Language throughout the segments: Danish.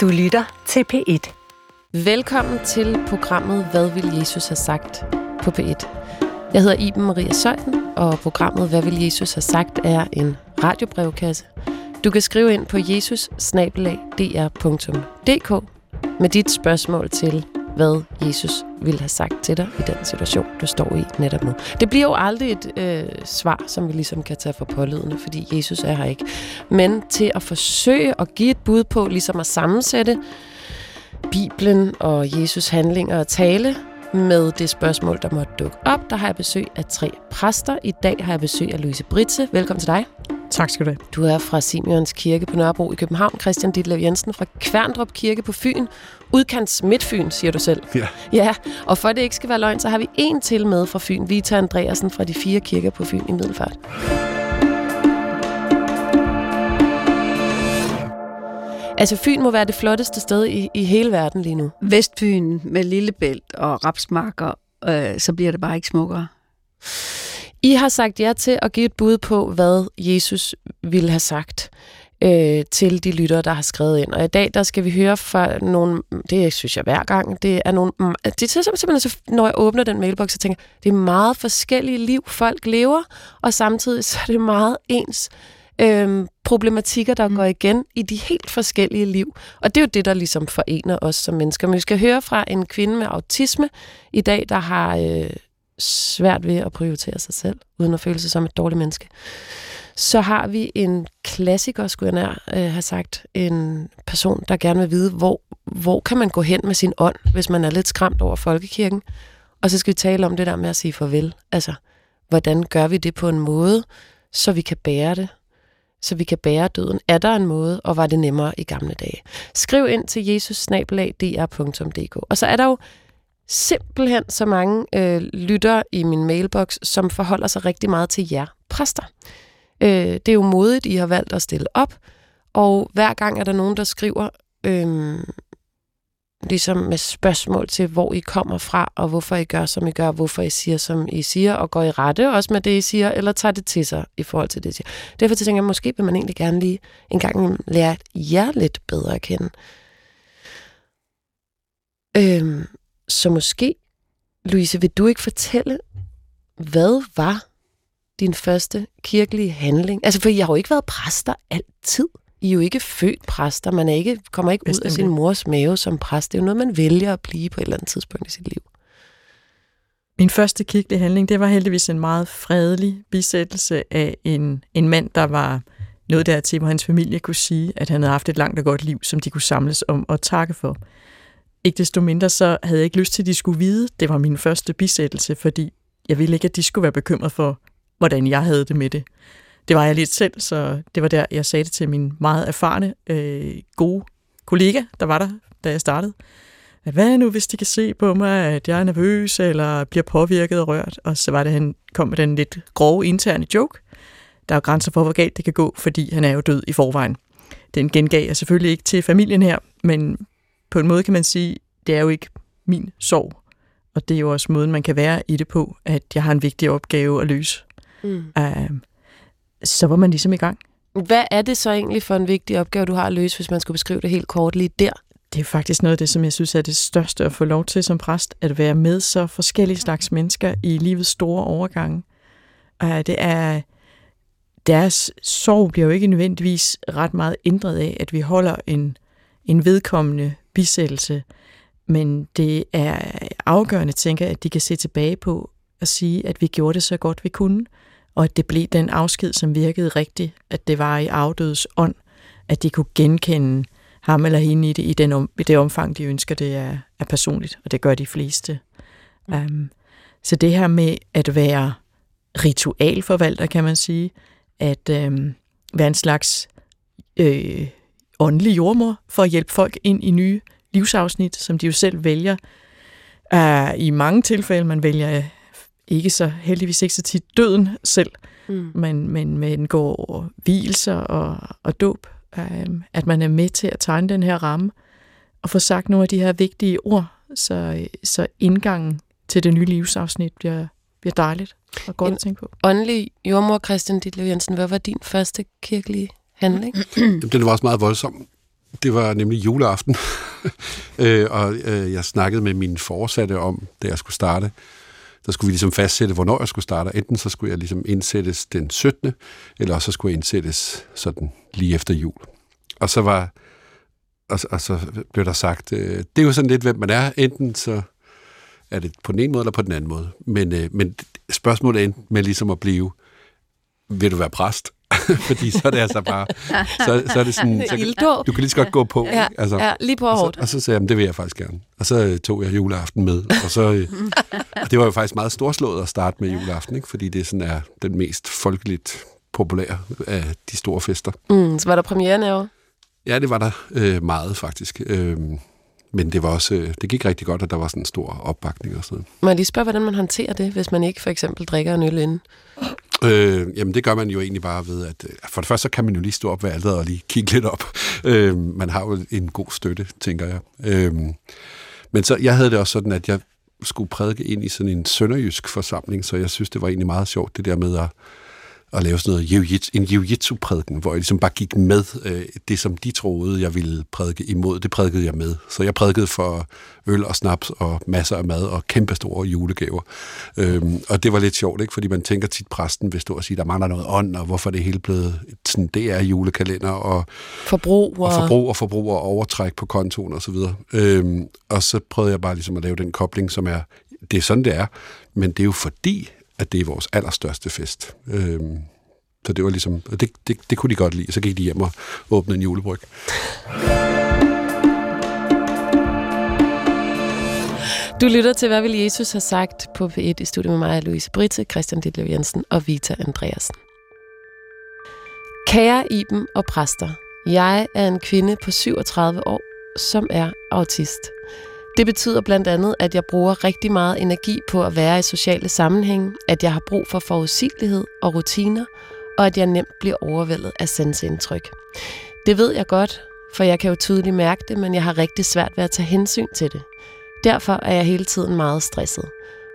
Du lytter til P1. Velkommen til programmet Hvad vil Jesus have sagt på P1. Jeg hedder Iben Maria Søjden, og programmet Hvad vil Jesus have sagt er en radiobrevkasse. Du kan skrive ind på jesus med dit spørgsmål til, hvad Jesus ville have sagt til dig i den situation, du står i netop nu. Det bliver jo aldrig et øh, svar, som vi ligesom kan tage for pålydende, fordi Jesus er her ikke. Men til at forsøge at give et bud på, ligesom at sammensætte Bibelen og Jesus handlinger og tale med det spørgsmål, der måtte dukke op. Der har jeg besøg af tre præster. I dag har jeg besøg af Louise Britse. Velkommen til dig. Tak skal du have. Du er fra Simeons Kirke på Nørrebro i København. Christian Ditlev Jensen fra Kværndrup Kirke på Fyn. Udkants Midtfyn, siger du selv. Ja. Ja, og for at det ikke skal være løgn, så har vi en til med fra Fyn. Vita Andreasen fra de fire kirker på Fyn i Middelfart. Altså, Fyn må være det flotteste sted i, i hele verden lige nu. Vestfyn med Lillebælt og rapsmarker, øh, så bliver det bare ikke smukkere. I har sagt ja til at give et bud på, hvad Jesus ville have sagt øh, til de lyttere, der har skrevet ind. Og i dag, der skal vi høre fra nogle, det synes jeg hver gang, det er nogle, det er simpelthen, så, når jeg åbner den mailbox, så tænker det er meget forskellige liv, folk lever, og samtidig så er det meget ens øh, problematikker, der mm. går igen i de helt forskellige liv. Og det er jo det, der ligesom forener os som mennesker. Men vi skal høre fra en kvinde med autisme i dag, der har øh, svært ved at prioritere sig selv, uden at føle sig som et dårligt menneske. Så har vi en klassiker, skulle jeg nær øh, have sagt, en person, der gerne vil vide, hvor, hvor kan man gå hen med sin ånd, hvis man er lidt skræmt over folkekirken. Og så skal vi tale om det der med at sige farvel. Altså, hvordan gør vi det på en måde, så vi kan bære det, så vi kan bære døden. Er der en måde, og var det nemmere i gamle dage? Skriv ind til jesus Og så er der jo simpelthen så mange øh, lytter i min mailbox, som forholder sig rigtig meget til jer præster. Øh, det er jo modigt, I har valgt at stille op, og hver gang er der nogen, der skriver øh, ligesom med spørgsmål til, hvor I kommer fra, og hvorfor I gør, som I gør, hvorfor I siger, som I siger, og går I rette også med det, I siger, eller tager det til sig i forhold til det, I siger. Derfor tænker jeg, måske vil man egentlig gerne lige en gang lære jer lidt bedre at kende. Øhm, så måske, Louise, vil du ikke fortælle, hvad var din første kirkelige handling? Altså, for I har jo ikke været præster altid. I er jo ikke født præster. Man er ikke, kommer ikke Bestemt. ud af sin mors mave som præst. Det er jo noget, man vælger at blive på et eller andet tidspunkt i sit liv. Min første kirkelige handling, det var heldigvis en meget fredelig bisættelse af en, en mand, der var noget dertil, hvor hans familie kunne sige, at han havde haft et langt og godt liv, som de kunne samles om og takke for. Ikke desto mindre så havde jeg ikke lyst til, at de skulle vide, det var min første bisættelse, fordi jeg ville ikke, at de skulle være bekymret for, hvordan jeg havde det med det. Det var jeg lidt selv, så det var der, jeg sagde det til min meget erfarne, øh, gode kollega, der var der, da jeg startede. At hvad nu, hvis de kan se på mig, at jeg er nervøs eller bliver påvirket og rørt? Og så var det, han kom med den lidt grove interne joke. Der er grænser for, hvor galt det kan gå, fordi han er jo død i forvejen. Den gengav jeg selvfølgelig ikke til familien her, men på en måde kan man sige, det er jo ikke min sorg. Og det er jo også måden, man kan være i det på, at jeg har en vigtig opgave at løse. Mm. Uh, så var man ligesom i gang. Hvad er det så egentlig for en vigtig opgave, du har at løse, hvis man skulle beskrive det helt kort lige der? Det er faktisk noget af det, som jeg synes er det største at få lov til som præst, at være med så forskellige slags mennesker i livets store overgange. Uh, det er, deres sorg bliver jo ikke nødvendigvis ret meget ændret af, at vi holder en, en vedkommende bisættelse, men det er afgørende, tænker jeg, at de kan se tilbage på og sige, at vi gjorde det så godt vi kunne, og at det blev den afsked, som virkede rigtigt, at det var i afdødes ånd, at de kunne genkende ham eller hende i det, i, den om, i det omfang, de ønsker, det er, er personligt, og det gør de fleste. Mm. Um, så det her med at være ritualforvalter, kan man sige, at um, være en slags øh, åndelig jordmor for at hjælpe folk ind i nye livsafsnit, som de jo selv vælger. Uh, I mange tilfælde, man vælger ikke så heldigvis ikke så tit døden selv, mm. men, men, men går hvilser og, og dåb. Um, at man er med til at tegne den her ramme og få sagt nogle af de her vigtige ord, så, så indgangen til det nye livsafsnit bliver, bliver dejligt og godt en at tænke på. Åndelig jordmor Christian Ditlev Jensen, hvad var din første kirkelige handling? Jamen, den var også meget voldsom. det var nemlig juleaften, øh, og øh, jeg snakkede med min forsatte om, da jeg skulle starte, der skulle vi ligesom fastsætte, hvornår jeg skulle starte. Enten så skulle jeg ligesom indsættes den 17., eller så skulle jeg indsættes sådan lige efter jul. Og så var og, og så blev der sagt, øh, det er jo sådan lidt, hvem man er. Enten så er det på den ene måde, eller på den anden måde. Men, øh, men spørgsmålet er med ligesom at blive, vil du være præst? Fordi så er det altså bare, så, så er det sådan, så, du kan lige så godt gå på. Ja, altså, ja lige på hårdt. Og så, og så sagde jeg, det vil jeg faktisk gerne. Og så øh, tog jeg juleaften med. Og, så, øh, og det var jo faktisk meget storslået at starte med juleaften, ikke? fordi det sådan er den mest folkeligt populære af de store fester. Mm, så var der premiere år? Ja, det var der øh, meget faktisk. Øh, men det var også, øh, det gik rigtig godt, at der var sådan en stor opbakning og sådan noget. Må jeg lige spørge, hvordan man håndterer det, hvis man ikke for eksempel drikker en øl inden? Øh, jamen det gør man jo egentlig bare ved, at øh, for det første så kan man jo lige stå op ved alderet og lige kigge lidt op. Øh, man har jo en god støtte, tænker jeg. Øh, men så, jeg havde det også sådan, at jeg skulle prædike ind i sådan en sønderjysk forsamling, så jeg synes, det var egentlig meget sjovt, det der med at at lave sådan noget en jiu-jitsu-prædiken, hvor jeg ligesom bare gik med øh, det, som de troede, jeg ville prædike imod. Det prædikede jeg med. Så jeg prædikede for øl og snaps og masser af mad og kæmpe store julegaver. Øhm, og det var lidt sjovt, ikke? fordi man tænker tit, præsten vil stå og sige, der mangler noget ånd, og hvorfor det hele blevet sådan, det er julekalender, og forbrug og, og forbrug og forbrug og overtræk på kontoen og så videre. Øhm, og så prøvede jeg bare ligesom at lave den kobling, som er, det er sådan, det er, men det er jo fordi, at det er vores allerstørste fest. Øhm, så det var ligesom, det, det, det kunne de godt lide. Så gik de hjem og åbnede en julebryg. Du lytter til, hvad vil Jesus have sagt på P1 i studiet med mig, Louise Britte, Christian Ditlev Jensen og Vita Andreasen. Kære Iben og præster, jeg er en kvinde på 37 år, som er autist. Det betyder blandt andet, at jeg bruger rigtig meget energi på at være i sociale sammenhænge, at jeg har brug for forudsigelighed og rutiner, og at jeg nemt bliver overvældet af sanseindtryk. Det ved jeg godt, for jeg kan jo tydeligt mærke det, men jeg har rigtig svært ved at tage hensyn til det. Derfor er jeg hele tiden meget stresset.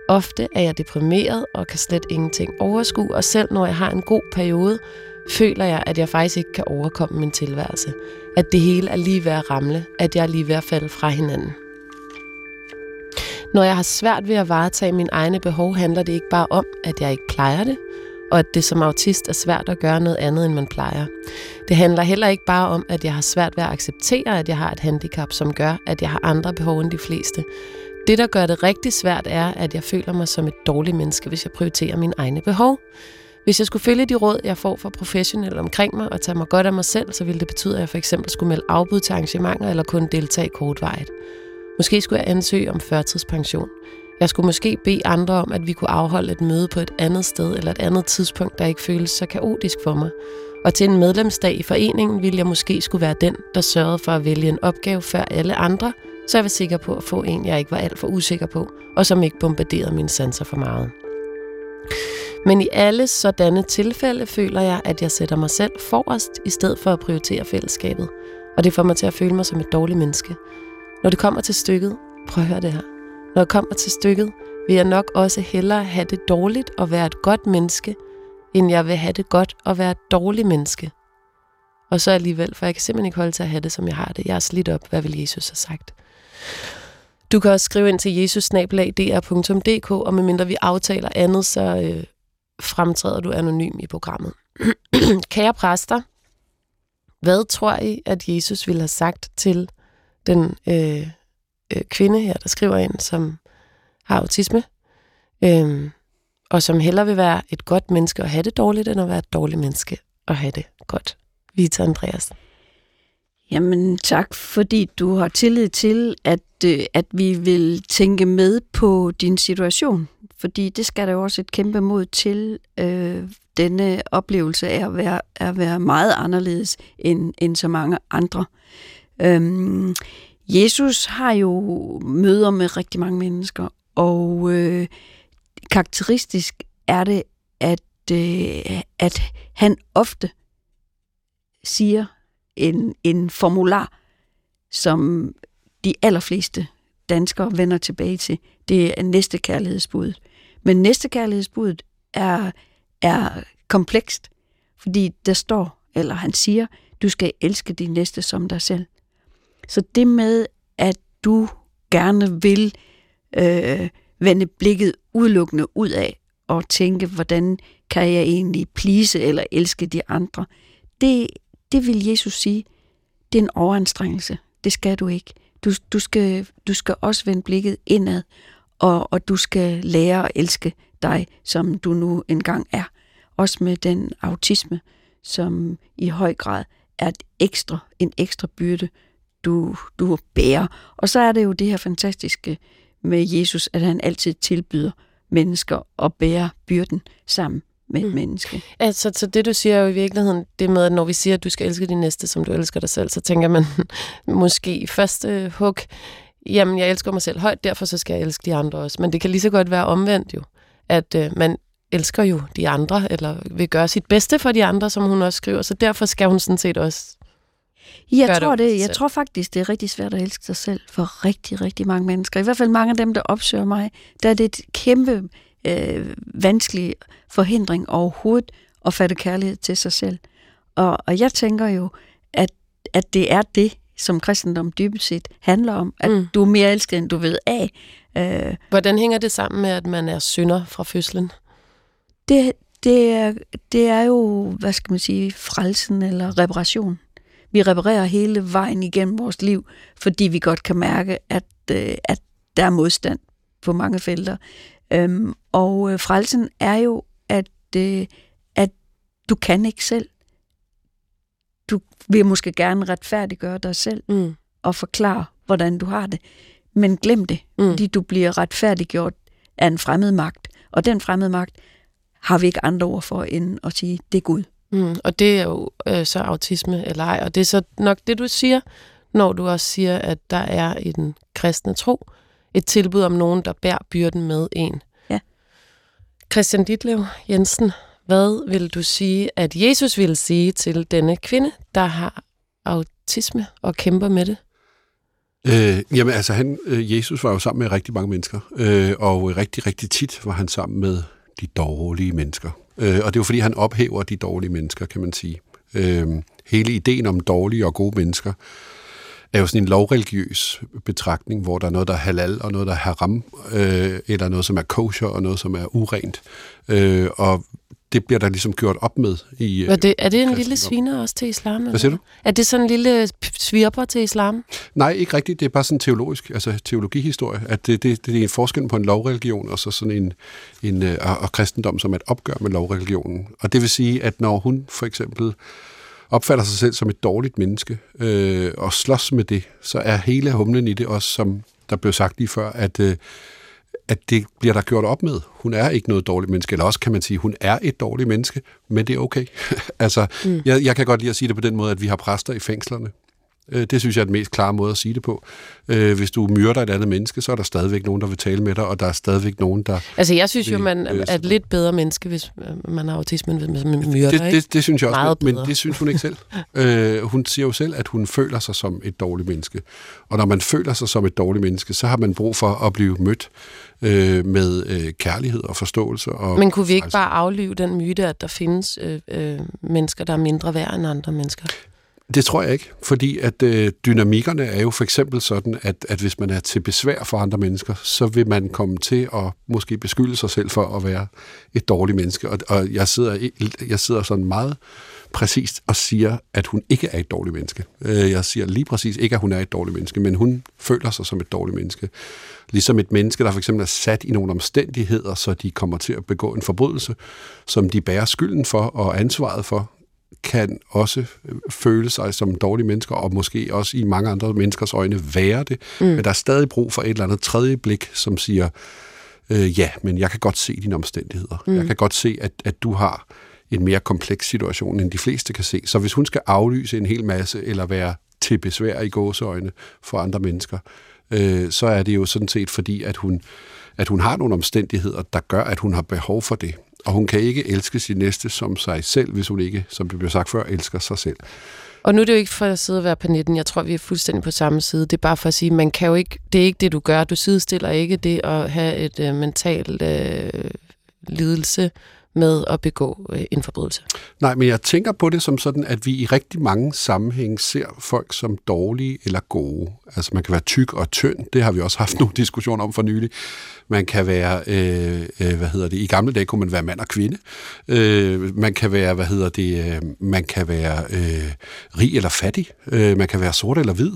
Ofte er jeg deprimeret og kan slet ingenting overskue, og selv når jeg har en god periode, føler jeg, at jeg faktisk ikke kan overkomme min tilværelse. At det hele er lige ved at ramle, at jeg er lige ved at falde fra hinanden. Når jeg har svært ved at varetage mine egne behov, handler det ikke bare om, at jeg ikke plejer det, og at det som autist er svært at gøre noget andet, end man plejer. Det handler heller ikke bare om, at jeg har svært ved at acceptere, at jeg har et handicap, som gør, at jeg har andre behov end de fleste. Det, der gør det rigtig svært, er, at jeg føler mig som et dårligt menneske, hvis jeg prioriterer mine egne behov. Hvis jeg skulle følge de råd, jeg får fra professionelle omkring mig og tage mig godt af mig selv, så ville det betyde, at jeg for eksempel skulle melde afbud til arrangementer eller kun deltage kortvarigt. Måske skulle jeg ansøge om førtidspension. Jeg skulle måske bede andre om, at vi kunne afholde et møde på et andet sted eller et andet tidspunkt, der ikke føles så kaotisk for mig. Og til en medlemsdag i foreningen ville jeg måske skulle være den, der sørgede for at vælge en opgave før alle andre, så jeg var sikker på at få en, jeg ikke var alt for usikker på, og som ikke bombarderede mine sanser for meget. Men i alle sådanne tilfælde føler jeg, at jeg sætter mig selv forrest, i stedet for at prioritere fællesskabet. Og det får mig til at føle mig som et dårligt menneske. Når det kommer til stykket, prøv at høre det her. Når det kommer til stykket, vil jeg nok også hellere have det dårligt og være et godt menneske, end jeg vil have det godt og være et dårligt menneske. Og så alligevel, for jeg kan simpelthen ikke holde til at have det, som jeg har det. Jeg er slidt op, hvad vil Jesus have sagt. Du kan også skrive ind til jesusnabelag.dr.dk, og medmindre vi aftaler andet, så øh, fremtræder du anonym i programmet. Kære præster, hvad tror I, at Jesus ville have sagt til den øh, øh, kvinde her, der skriver ind, som har autisme, øh, og som hellere vil være et godt menneske og have det dårligt, end at være et dårligt menneske og have det godt. Vita Andreas. Jamen tak, fordi du har tillid til, at, øh, at vi vil tænke med på din situation. Fordi det skal der jo også et kæmpe mod til, øh, denne oplevelse af at være, at være meget anderledes end, end så mange andre. Øhm, Jesus har jo møder med rigtig mange mennesker, og øh, karakteristisk er det, at, øh, at han ofte siger en, en formular, som de allerfleste danskere vender tilbage til. Det er næste kærlighedsbud. Men næste kærlighedsbud er, er komplekst, fordi der står, eller han siger, du skal elske din næste som dig selv. Så det med, at du gerne vil øh, vende blikket udelukkende ud af og tænke, hvordan kan jeg egentlig plise eller elske de andre, det, det vil Jesus sige, det er en overanstrengelse. Det skal du ikke. Du, du, skal, du skal også vende blikket indad, og, og du skal lære at elske dig, som du nu engang er. Også med den autisme, som i høj grad er et ekstra, en ekstra byrde, du, du bærer. Og så er det jo det her fantastiske med Jesus, at han altid tilbyder mennesker at bære byrden sammen med et mm. menneske. Altså, så det du siger jo i virkeligheden, det med, at når vi siger, at du skal elske din næste, som du elsker dig selv, så tænker man måske i første hug, jamen jeg elsker mig selv højt, derfor så skal jeg elske de andre også. Men det kan lige så godt være omvendt jo, at øh, man elsker jo de andre, eller vil gøre sit bedste for de andre, som hun også skriver, så derfor skal hun sådan set også jeg tror, det, jeg tror faktisk, det er rigtig svært at elske sig selv for rigtig, rigtig mange mennesker. I hvert fald mange af dem, der opsøger mig, der er det et kæmpe øh, vanskelig forhindring overhovedet at fatte kærlighed til sig selv. Og, og jeg tænker jo, at, at det er det, som kristendom dybest set handler om, at mm. du er mere elsket, end du ved af. Øh, Hvordan hænger det sammen med, at man er synder fra fødslen? Det, det, er, det er jo, hvad skal man sige, frelsen eller reparation. Vi reparerer hele vejen igennem vores liv, fordi vi godt kan mærke, at, øh, at der er modstand på mange felter. Øhm, og øh, frelsen er jo, at, øh, at du kan ikke selv. Du vil måske gerne retfærdiggøre dig selv mm. og forklare, hvordan du har det. Men glem det, mm. fordi du bliver retfærdiggjort af en fremmed magt. Og den fremmede magt har vi ikke andre ord for, end at sige, det er Gud. Mm, og det er jo øh, så autisme eller ej, og det er så nok det, du siger, når du også siger, at der er i den kristne tro et tilbud om nogen, der bærer byrden med en. Ja. Christian Ditlev Jensen, hvad vil du sige, at Jesus ville sige til denne kvinde, der har autisme og kæmper med det? Øh, jamen altså, han, øh, Jesus var jo sammen med rigtig mange mennesker, øh, og rigtig, rigtig tit var han sammen med de dårlige mennesker. Øh, og det er jo fordi, han ophæver de dårlige mennesker, kan man sige. Øh, hele ideen om dårlige og gode mennesker er jo sådan en lovreligiøs betragtning, hvor der er noget, der er halal, og noget, der er haram, øh, eller noget, som er kosher, og noget, som er urent. Øh, og det bliver der ligesom gjort op med i er det, er det en lille sviner også til islam? Hvad siger du? Er det sådan en lille svirper til islam? Nej, ikke rigtigt. Det er bare sådan teologisk, altså teologihistorie, at det, det, det er en forskel på en lovreligion og så sådan en, en øh, og, og kristendom som et opgør med lovreligionen. Og det vil sige, at når hun for eksempel opfatter sig selv som et dårligt menneske øh, og slås med det, så er hele humlen i det også, som der blev sagt lige før, at øh, at det bliver der gjort op med. Hun er ikke noget dårligt menneske, eller også kan man sige, hun er et dårligt menneske, men det er okay. altså, mm. jeg, jeg kan godt lide at sige det på den måde, at vi har præster i fængslerne. Øh, det synes jeg er den mest klare måde at sige det på. Øh, hvis du myrder et andet menneske, så er der stadigvæk nogen, der vil tale med dig, og der er stadigvæk nogen, der... Altså, jeg synes vil, jo, man er et lidt bedre menneske, hvis man har autisme, end hvis man myrder, det, det, det synes jeg også, Meget men, men det synes hun ikke selv. øh, hun siger jo selv, at hun føler sig som et dårligt menneske. Og når man føler sig som et dårligt menneske, så har man brug for at blive mødt øh, med øh, kærlighed og forståelse. Og Men kunne vi ikke bare aflive den myte, at der findes øh, øh, mennesker, der er mindre værd end andre mennesker? Det tror jeg ikke, fordi at øh, dynamikkerne er jo for eksempel sådan, at, at hvis man er til besvær for andre mennesker, så vil man komme til at måske beskylde sig selv for at være et dårligt menneske. Og, og jeg, sidder, jeg sidder sådan meget præcist og siger, at hun ikke er et dårligt menneske. Øh, jeg siger lige præcis ikke, at hun er et dårligt menneske, men hun føler sig som et dårligt menneske. Ligesom et menneske, der for eksempel er sat i nogle omstændigheder, så de kommer til at begå en forbrydelse, som de bærer skylden for og ansvaret for, kan også føle sig som dårlige mennesker, og måske også i mange andre menneskers øjne være det. Mm. Men der er stadig brug for et eller andet tredje blik, som siger, øh, ja, men jeg kan godt se dine omstændigheder. Mm. Jeg kan godt se, at, at du har en mere kompleks situation, end de fleste kan se. Så hvis hun skal aflyse en hel masse, eller være til besvær i gåseøjne for andre mennesker, øh, så er det jo sådan set fordi, at hun, at hun har nogle omstændigheder, der gør, at hun har behov for det. Og hun kan ikke elske sin næste som sig selv, hvis hun ikke, som det blev sagt før, elsker sig selv. Og nu er det jo ikke for at sidde og være på netten. Jeg tror, vi er fuldstændig på samme side. Det er bare for at sige, man kan jo ikke, det er ikke det, du gør. Du sidestiller ikke det at have et øh, mentalt øh, lidelse med at begå øh, en forbrydelse. Nej, men jeg tænker på det som sådan, at vi i rigtig mange sammenhænge ser folk som dårlige eller gode. Altså man kan være tyk og tynd, det har vi også haft nogle diskussioner om for nylig. Man kan være, øh, øh, hvad hedder det, i gamle dage kunne man være mand og kvinde. Øh, man kan være, hvad hedder det, øh, man kan være øh, rig eller fattig. Øh, man kan være sort eller hvid.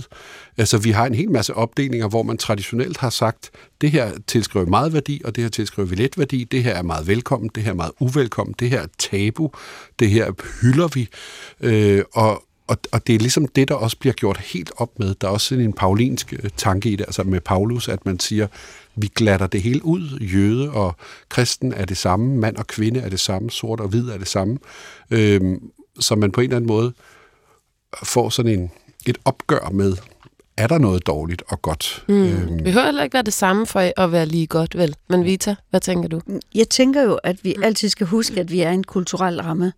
Altså, vi har en hel masse opdelinger, hvor man traditionelt har sagt, det her tilskriver meget værdi, og det her tilskriver vi let værdi, det her er meget velkommen, det her er meget uvelkommen, det her er tabu, det her hylder vi, øh, og, og, og det er ligesom det, der også bliver gjort helt op med. Der er også sådan en paulinsk øh, tanke i det, altså med Paulus, at man siger, vi glatter det hele ud. Jøde og kristen er det samme, mand og kvinde er det samme, sort og hvid er det samme. Øh, så man på en eller anden måde får sådan en, et opgør med, er der noget dårligt og godt. Mm. Øhm. Det behøver heller ikke være det samme for at være lige godt, vel? Men Vita, hvad tænker du? Jeg tænker jo, at vi altid skal huske, at vi er en kulturel ramme.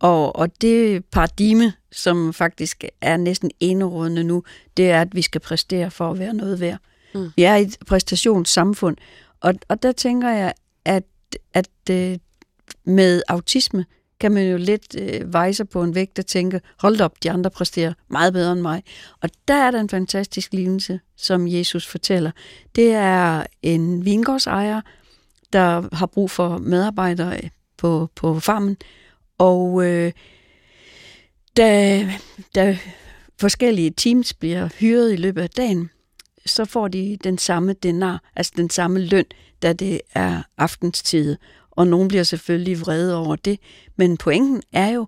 Og, og det paradigme, som faktisk er næsten enerådende nu, det er, at vi skal præstere for at være noget værd. Mm. Vi er et præstationssamfund. Og, og der tænker jeg, at, at øh, med autisme, kan man jo lidt øh, veje sig på en vægt og tænke, hold op, de andre præsterer meget bedre end mig. Og der er der en fantastisk lignelse, som Jesus fortæller. Det er en vingårdsejer, der har brug for medarbejdere øh, på, på farmen, og øh, da, da forskellige teams bliver hyret i løbet af dagen, så får de den samme denar, altså den samme løn, da det er aftenstid og nogen bliver selvfølgelig vrede over det. Men pointen er jo,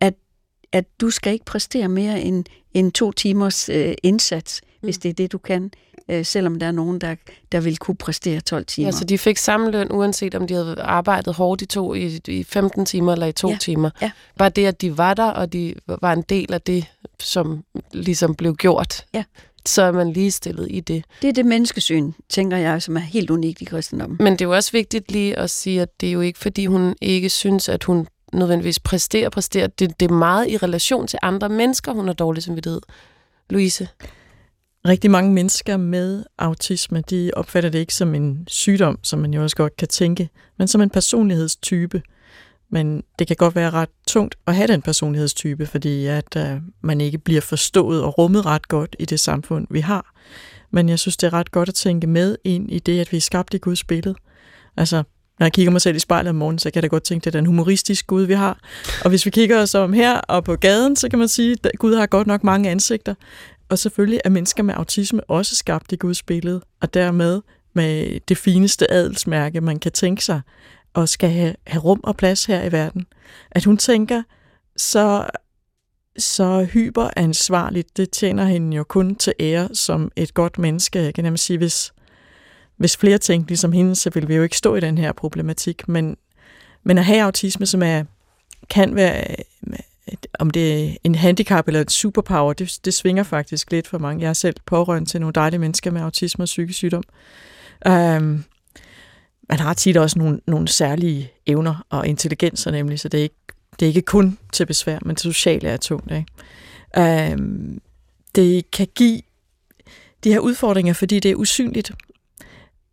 at, at du skal ikke præstere mere end, end to timers øh, indsats, mm. hvis det er det, du kan, øh, selvom der er nogen, der, der vil kunne præstere 12 timer. Ja, så de fik samme løn, uanset om de havde arbejdet hårdt i, to, i, i 15 timer eller i to ja. timer. Ja. Bare det, at de var der, og de var en del af det, som ligesom blev gjort. Ja så er man ligestillet i det. Det er det menneskesyn, tænker jeg, som er helt unikt i kristendommen. Men det er jo også vigtigt lige at sige, at det er jo ikke, fordi hun ikke synes, at hun nødvendigvis præsterer, præsterer. Det, det er meget i relation til andre mennesker, hun har dårlig samvittighed. Louise? Rigtig mange mennesker med autisme, de opfatter det ikke som en sygdom, som man jo også godt kan tænke, men som en personlighedstype. Men det kan godt være ret tungt at have den personlighedstype, fordi at øh, man ikke bliver forstået og rummet ret godt i det samfund, vi har. Men jeg synes, det er ret godt at tænke med ind i det, at vi er skabt i Guds billede. Altså, når jeg kigger mig selv i spejlet om morgenen, så kan jeg da godt tænke, at det er den humoristiske Gud, vi har. Og hvis vi kigger os om her og på gaden, så kan man sige, at Gud har godt nok mange ansigter. Og selvfølgelig er mennesker med autisme også skabt i Guds billede, og dermed med det fineste adelsmærke, man kan tænke sig og skal have, have rum og plads her i verden. At hun tænker, så, så hyperansvarligt, det tjener hende jo kun til ære som et godt menneske. Jeg kan nemlig sige, hvis, hvis flere tænkte ligesom hende, så ville vi jo ikke stå i den her problematik. Men, men at have autisme, som er, kan være, om det er en handicap eller en superpower, det, det svinger faktisk lidt for mange. Jeg er selv pårørende til nogle dejlige mennesker med autisme og psykisk sygdom. Um, man har tit også nogle, nogle særlige evner og intelligenser nemlig, så det er ikke, det er ikke kun til besvær, men det sociale er tungt. Ikke? Øhm, det kan give de her udfordringer, fordi det er usynligt.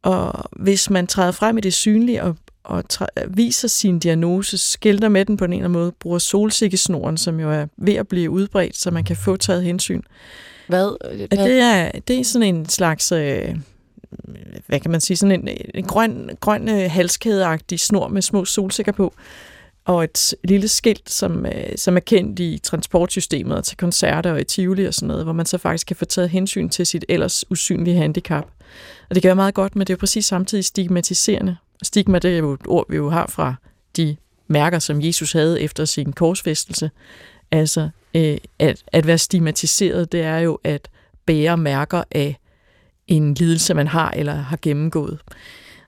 Og hvis man træder frem i det synlige og, og viser sin diagnose, skilter med den på en eller anden måde, bruger solsikkesnoren, som jo er ved at blive udbredt, så man kan få taget hensyn. Hvad? Hvad? Det, er, det er sådan en slags... Øh, hvad kan man sige, sådan en, en grøn, grøn øh, halskædeagtig snor med små solsikker på, og et lille skilt, som, øh, som er kendt i transportsystemet og til koncerter og i Tivoli og sådan noget, hvor man så faktisk kan få taget hensyn til sit ellers usynlige handicap. Og det kan være meget godt, men det er jo præcis samtidig stigmatiserende. Stigma, det er jo et ord, vi jo har fra de mærker, som Jesus havde efter sin korsfæstelse. Altså, øh, at, at være stigmatiseret, det er jo at bære mærker af en lidelse, man har eller har gennemgået.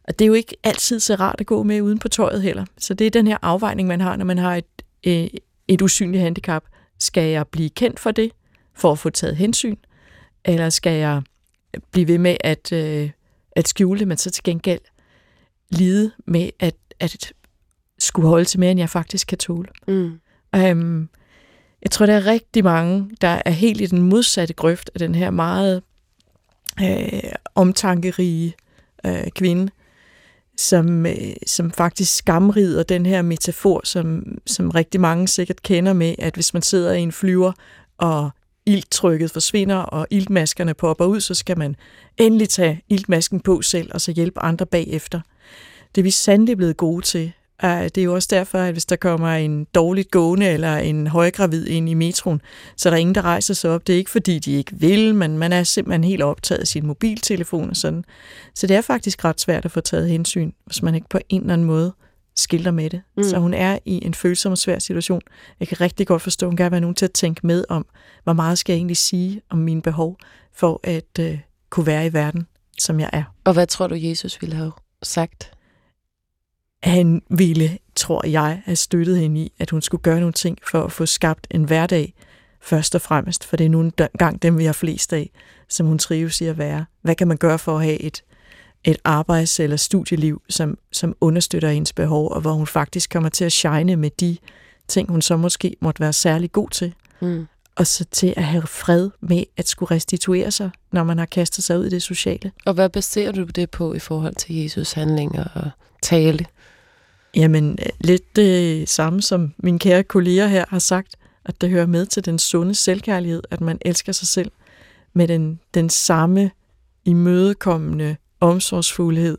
Og det er jo ikke altid så rart at gå med uden på tøjet heller. Så det er den her afvejning, man har, når man har et, øh, et usynligt handicap. Skal jeg blive kendt for det, for at få taget hensyn? Eller skal jeg blive ved med at, øh, at skjule det, men så til gengæld lide med at, at skulle holde til mere, end jeg faktisk kan tåle? Mm. Um, jeg tror, der er rigtig mange, der er helt i den modsatte grøft af den her meget øh, omtankerige øh, kvinde, som, øh, som faktisk skamrider den her metafor, som, som rigtig mange sikkert kender med, at hvis man sidder i en flyver, og ilttrykket forsvinder, og iltmaskerne popper ud, så skal man endelig tage iltmasken på selv, og så hjælpe andre bagefter. Det er vi sandelig blevet gode til. Det er jo også derfor, at hvis der kommer en dårligt gående eller en højgravid ind i metroen, så er der ingen, der rejser sig op. Det er ikke, fordi de ikke vil, men man er simpelthen helt optaget af sin mobiltelefon og sådan. Så det er faktisk ret svært at få taget hensyn, hvis man ikke på en eller anden måde skilter med det. Mm. Så hun er i en følsom og svær situation. Jeg kan rigtig godt forstå, at hun gerne vil have nogen til at tænke med om, hvor meget skal jeg egentlig sige om mine behov, for at øh, kunne være i verden, som jeg er. Og hvad tror du, Jesus ville have sagt? Han ville, tror jeg, have støttet hende i, at hun skulle gøre nogle ting for at få skabt en hverdag, først og fremmest, for det er nu gang dem, vi har flest af, som hun trives i at være. Hvad kan man gøre for at have et, et arbejds- eller studieliv, som, som understøtter hendes behov, og hvor hun faktisk kommer til at shine med de ting, hun så måske måtte være særlig god til. Mm. Og så til at have fred med at skulle restituere sig, når man har kastet sig ud i det sociale. Og hvad baserer du det på i forhold til Jesus handlinger og tale? Jamen, lidt det samme som min kære kolleger her har sagt, at det hører med til den sunde selvkærlighed, at man elsker sig selv med den, den samme imødekommende omsorgsfuldhed,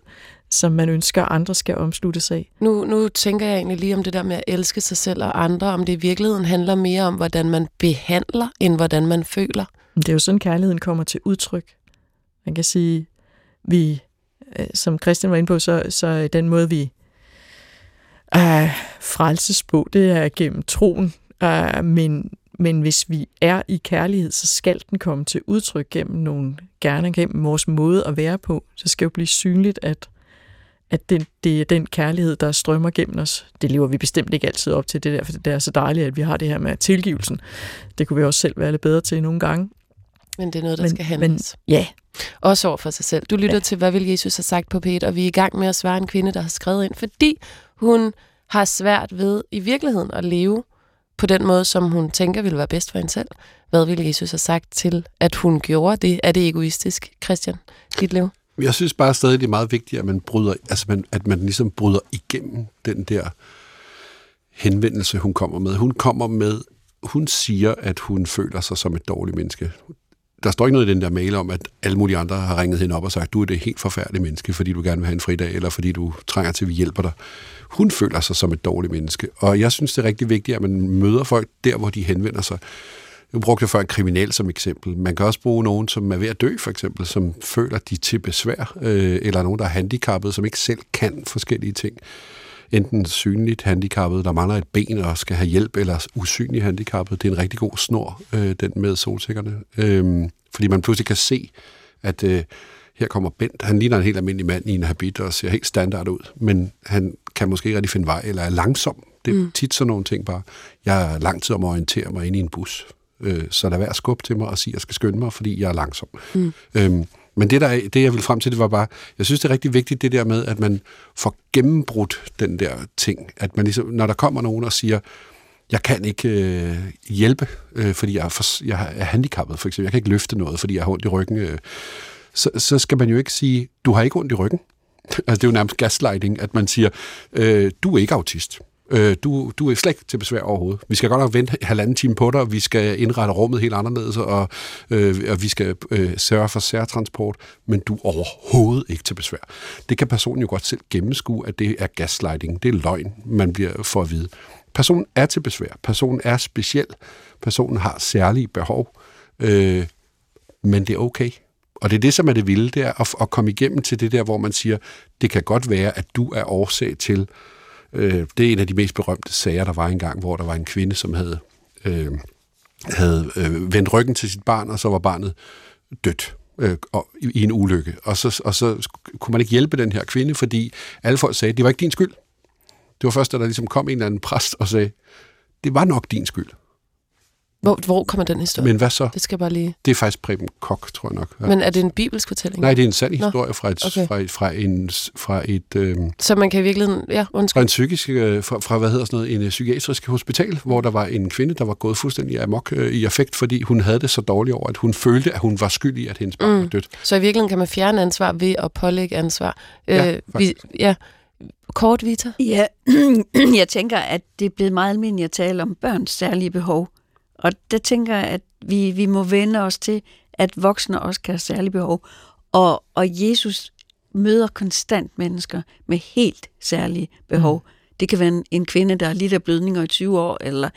som man ønsker, andre skal omslutte sig af. Nu, nu tænker jeg egentlig lige om det der med at elske sig selv og andre, om det i virkeligheden handler mere om, hvordan man behandler, end hvordan man føler. Det er jo sådan, kærligheden kommer til udtryk. Man kan sige, vi, øh, som Christian var inde på, så, så den måde, vi uh, frelses på, det er gennem troen. Uh, men, men hvis vi er i kærlighed, så skal den komme til udtryk gennem nogle, gerne gennem vores måde at være på. Så skal jo blive synligt, at, at det, det er den kærlighed, der strømmer gennem os. Det lever vi bestemt ikke altid op til, det der, for det er så dejligt, at vi har det her med tilgivelsen. Det kunne vi også selv være lidt bedre til nogle gange. Men det er noget, der men, skal handles. Men, ja. Også over for sig selv. Du lytter ja. til, hvad vil Jesus have sagt på Peter, og vi er i gang med at svare en kvinde, der har skrevet ind, fordi hun har svært ved i virkeligheden at leve på den måde, som hun tænker ville være bedst for hende selv. Hvad ville Jesus have sagt til, at hun gjorde det? Er det egoistisk, Christian, dit liv? Jeg synes bare stadig, det er meget vigtigt, at man bryder, altså man, at man ligesom bryder igennem den der henvendelse, hun kommer med. Hun kommer med, hun siger, at hun føler sig som et dårligt menneske der står ikke noget i den der mail om, at alle mulige andre har ringet hende op og sagt, du er det helt forfærdelige menneske, fordi du gerne vil have en fridag, eller fordi du trænger til, at vi hjælper dig. Hun føler sig som et dårligt menneske, og jeg synes, det er rigtig vigtigt, at man møder folk der, hvor de henvender sig. Jeg brugte før en kriminel som eksempel. Man kan også bruge nogen, som er ved at dø, for eksempel, som føler, de er til besvær, øh, eller nogen, der er handicappet, som ikke selv kan forskellige ting enten synligt handicappet, der mangler et ben og skal have hjælp, eller usynlig handicappet. Det er en rigtig god snor, øh, den med solsikkerne. Øh, fordi man pludselig kan se, at øh, her kommer Bent. Han ligner en helt almindelig mand i en habit og ser helt standard ud, men han kan måske ikke rigtig finde vej, eller er langsom. Det er mm. tit sådan nogle ting bare. Jeg er lang tid om at orientere mig ind i en bus, øh, så der er værd at skubbe til mig og sige, at jeg skal skynde mig, fordi jeg er langsom. Mm. Øhm, men det, der, det, jeg vil frem til, det var bare, jeg synes, det er rigtig vigtigt, det der med, at man får gennembrudt den der ting. At man ligesom, når der kommer nogen og siger, jeg kan ikke øh, hjælpe, øh, fordi jeg er, for, jeg er handicappet, for eksempel. Jeg kan ikke løfte noget, fordi jeg har ondt i ryggen. Øh, så, så skal man jo ikke sige, du har ikke ondt i ryggen. altså, det er jo nærmest gaslighting, at man siger, øh, du er ikke autist. Øh, du, du er slet ikke til besvær overhovedet. Vi skal godt nok vente halvanden time på dig, vi skal indrette rummet helt anderledes, og, øh, og vi skal øh, sørge for særtransport, men du er overhovedet ikke til besvær. Det kan personen jo godt selv gennemskue, at det er gaslighting. Det er løgn, man bliver for at vide. Personen er til besvær. Personen er speciel. Personen har særlige behov. Øh, men det er okay. Og det er det, som er det vilde, det er at, at komme igennem til det der, hvor man siger, det kan godt være, at du er årsag til, Øh, Øh, det er en af de mest berømte sager, der var engang, hvor der var en kvinde, som havde, øh, havde øh, vendt ryggen til sit barn, og så var barnet dødt øh, og, i, i en ulykke. Og så, og så kunne man ikke hjælpe den her kvinde, fordi alle folk sagde, det var ikke din skyld. Det var først, da der ligesom kom en eller anden præst og sagde, det var nok din skyld. Hvor, hvor kommer den historie? Men hvad så? Det skal jeg bare lige... Det er faktisk Preben Kok, tror jeg nok. Ja. Men er det en bibelsk fortælling? Nej, det er en sand Nå, historie fra et, okay. fra, et, fra, en, fra et øh, Så man kan i virkeligheden... Ja, fra undskyld. en psykisk, øh, fra, fra, hvad hedder sådan noget, en øh, psykiatrisk hospital, hvor der var en kvinde, der var gået fuldstændig amok øh, i affekt, fordi hun havde det så dårligt over, at hun følte, at hun var skyld i, at hendes barn Mm. var dødt. Så i virkeligheden kan man fjerne ansvar ved at pålægge ansvar. Ja, øh, vi, ja. Kort, Vita? Ja, jeg tænker, at det er blevet meget almindeligt at tale om børns særlige behov. Og der tænker jeg, at vi, vi må vende os til, at voksne også kan have særlige behov. Og, og Jesus møder konstant mennesker med helt særlige behov. Mm. Det kan være en, en kvinde, der har lidt af blødninger i 20 år, eller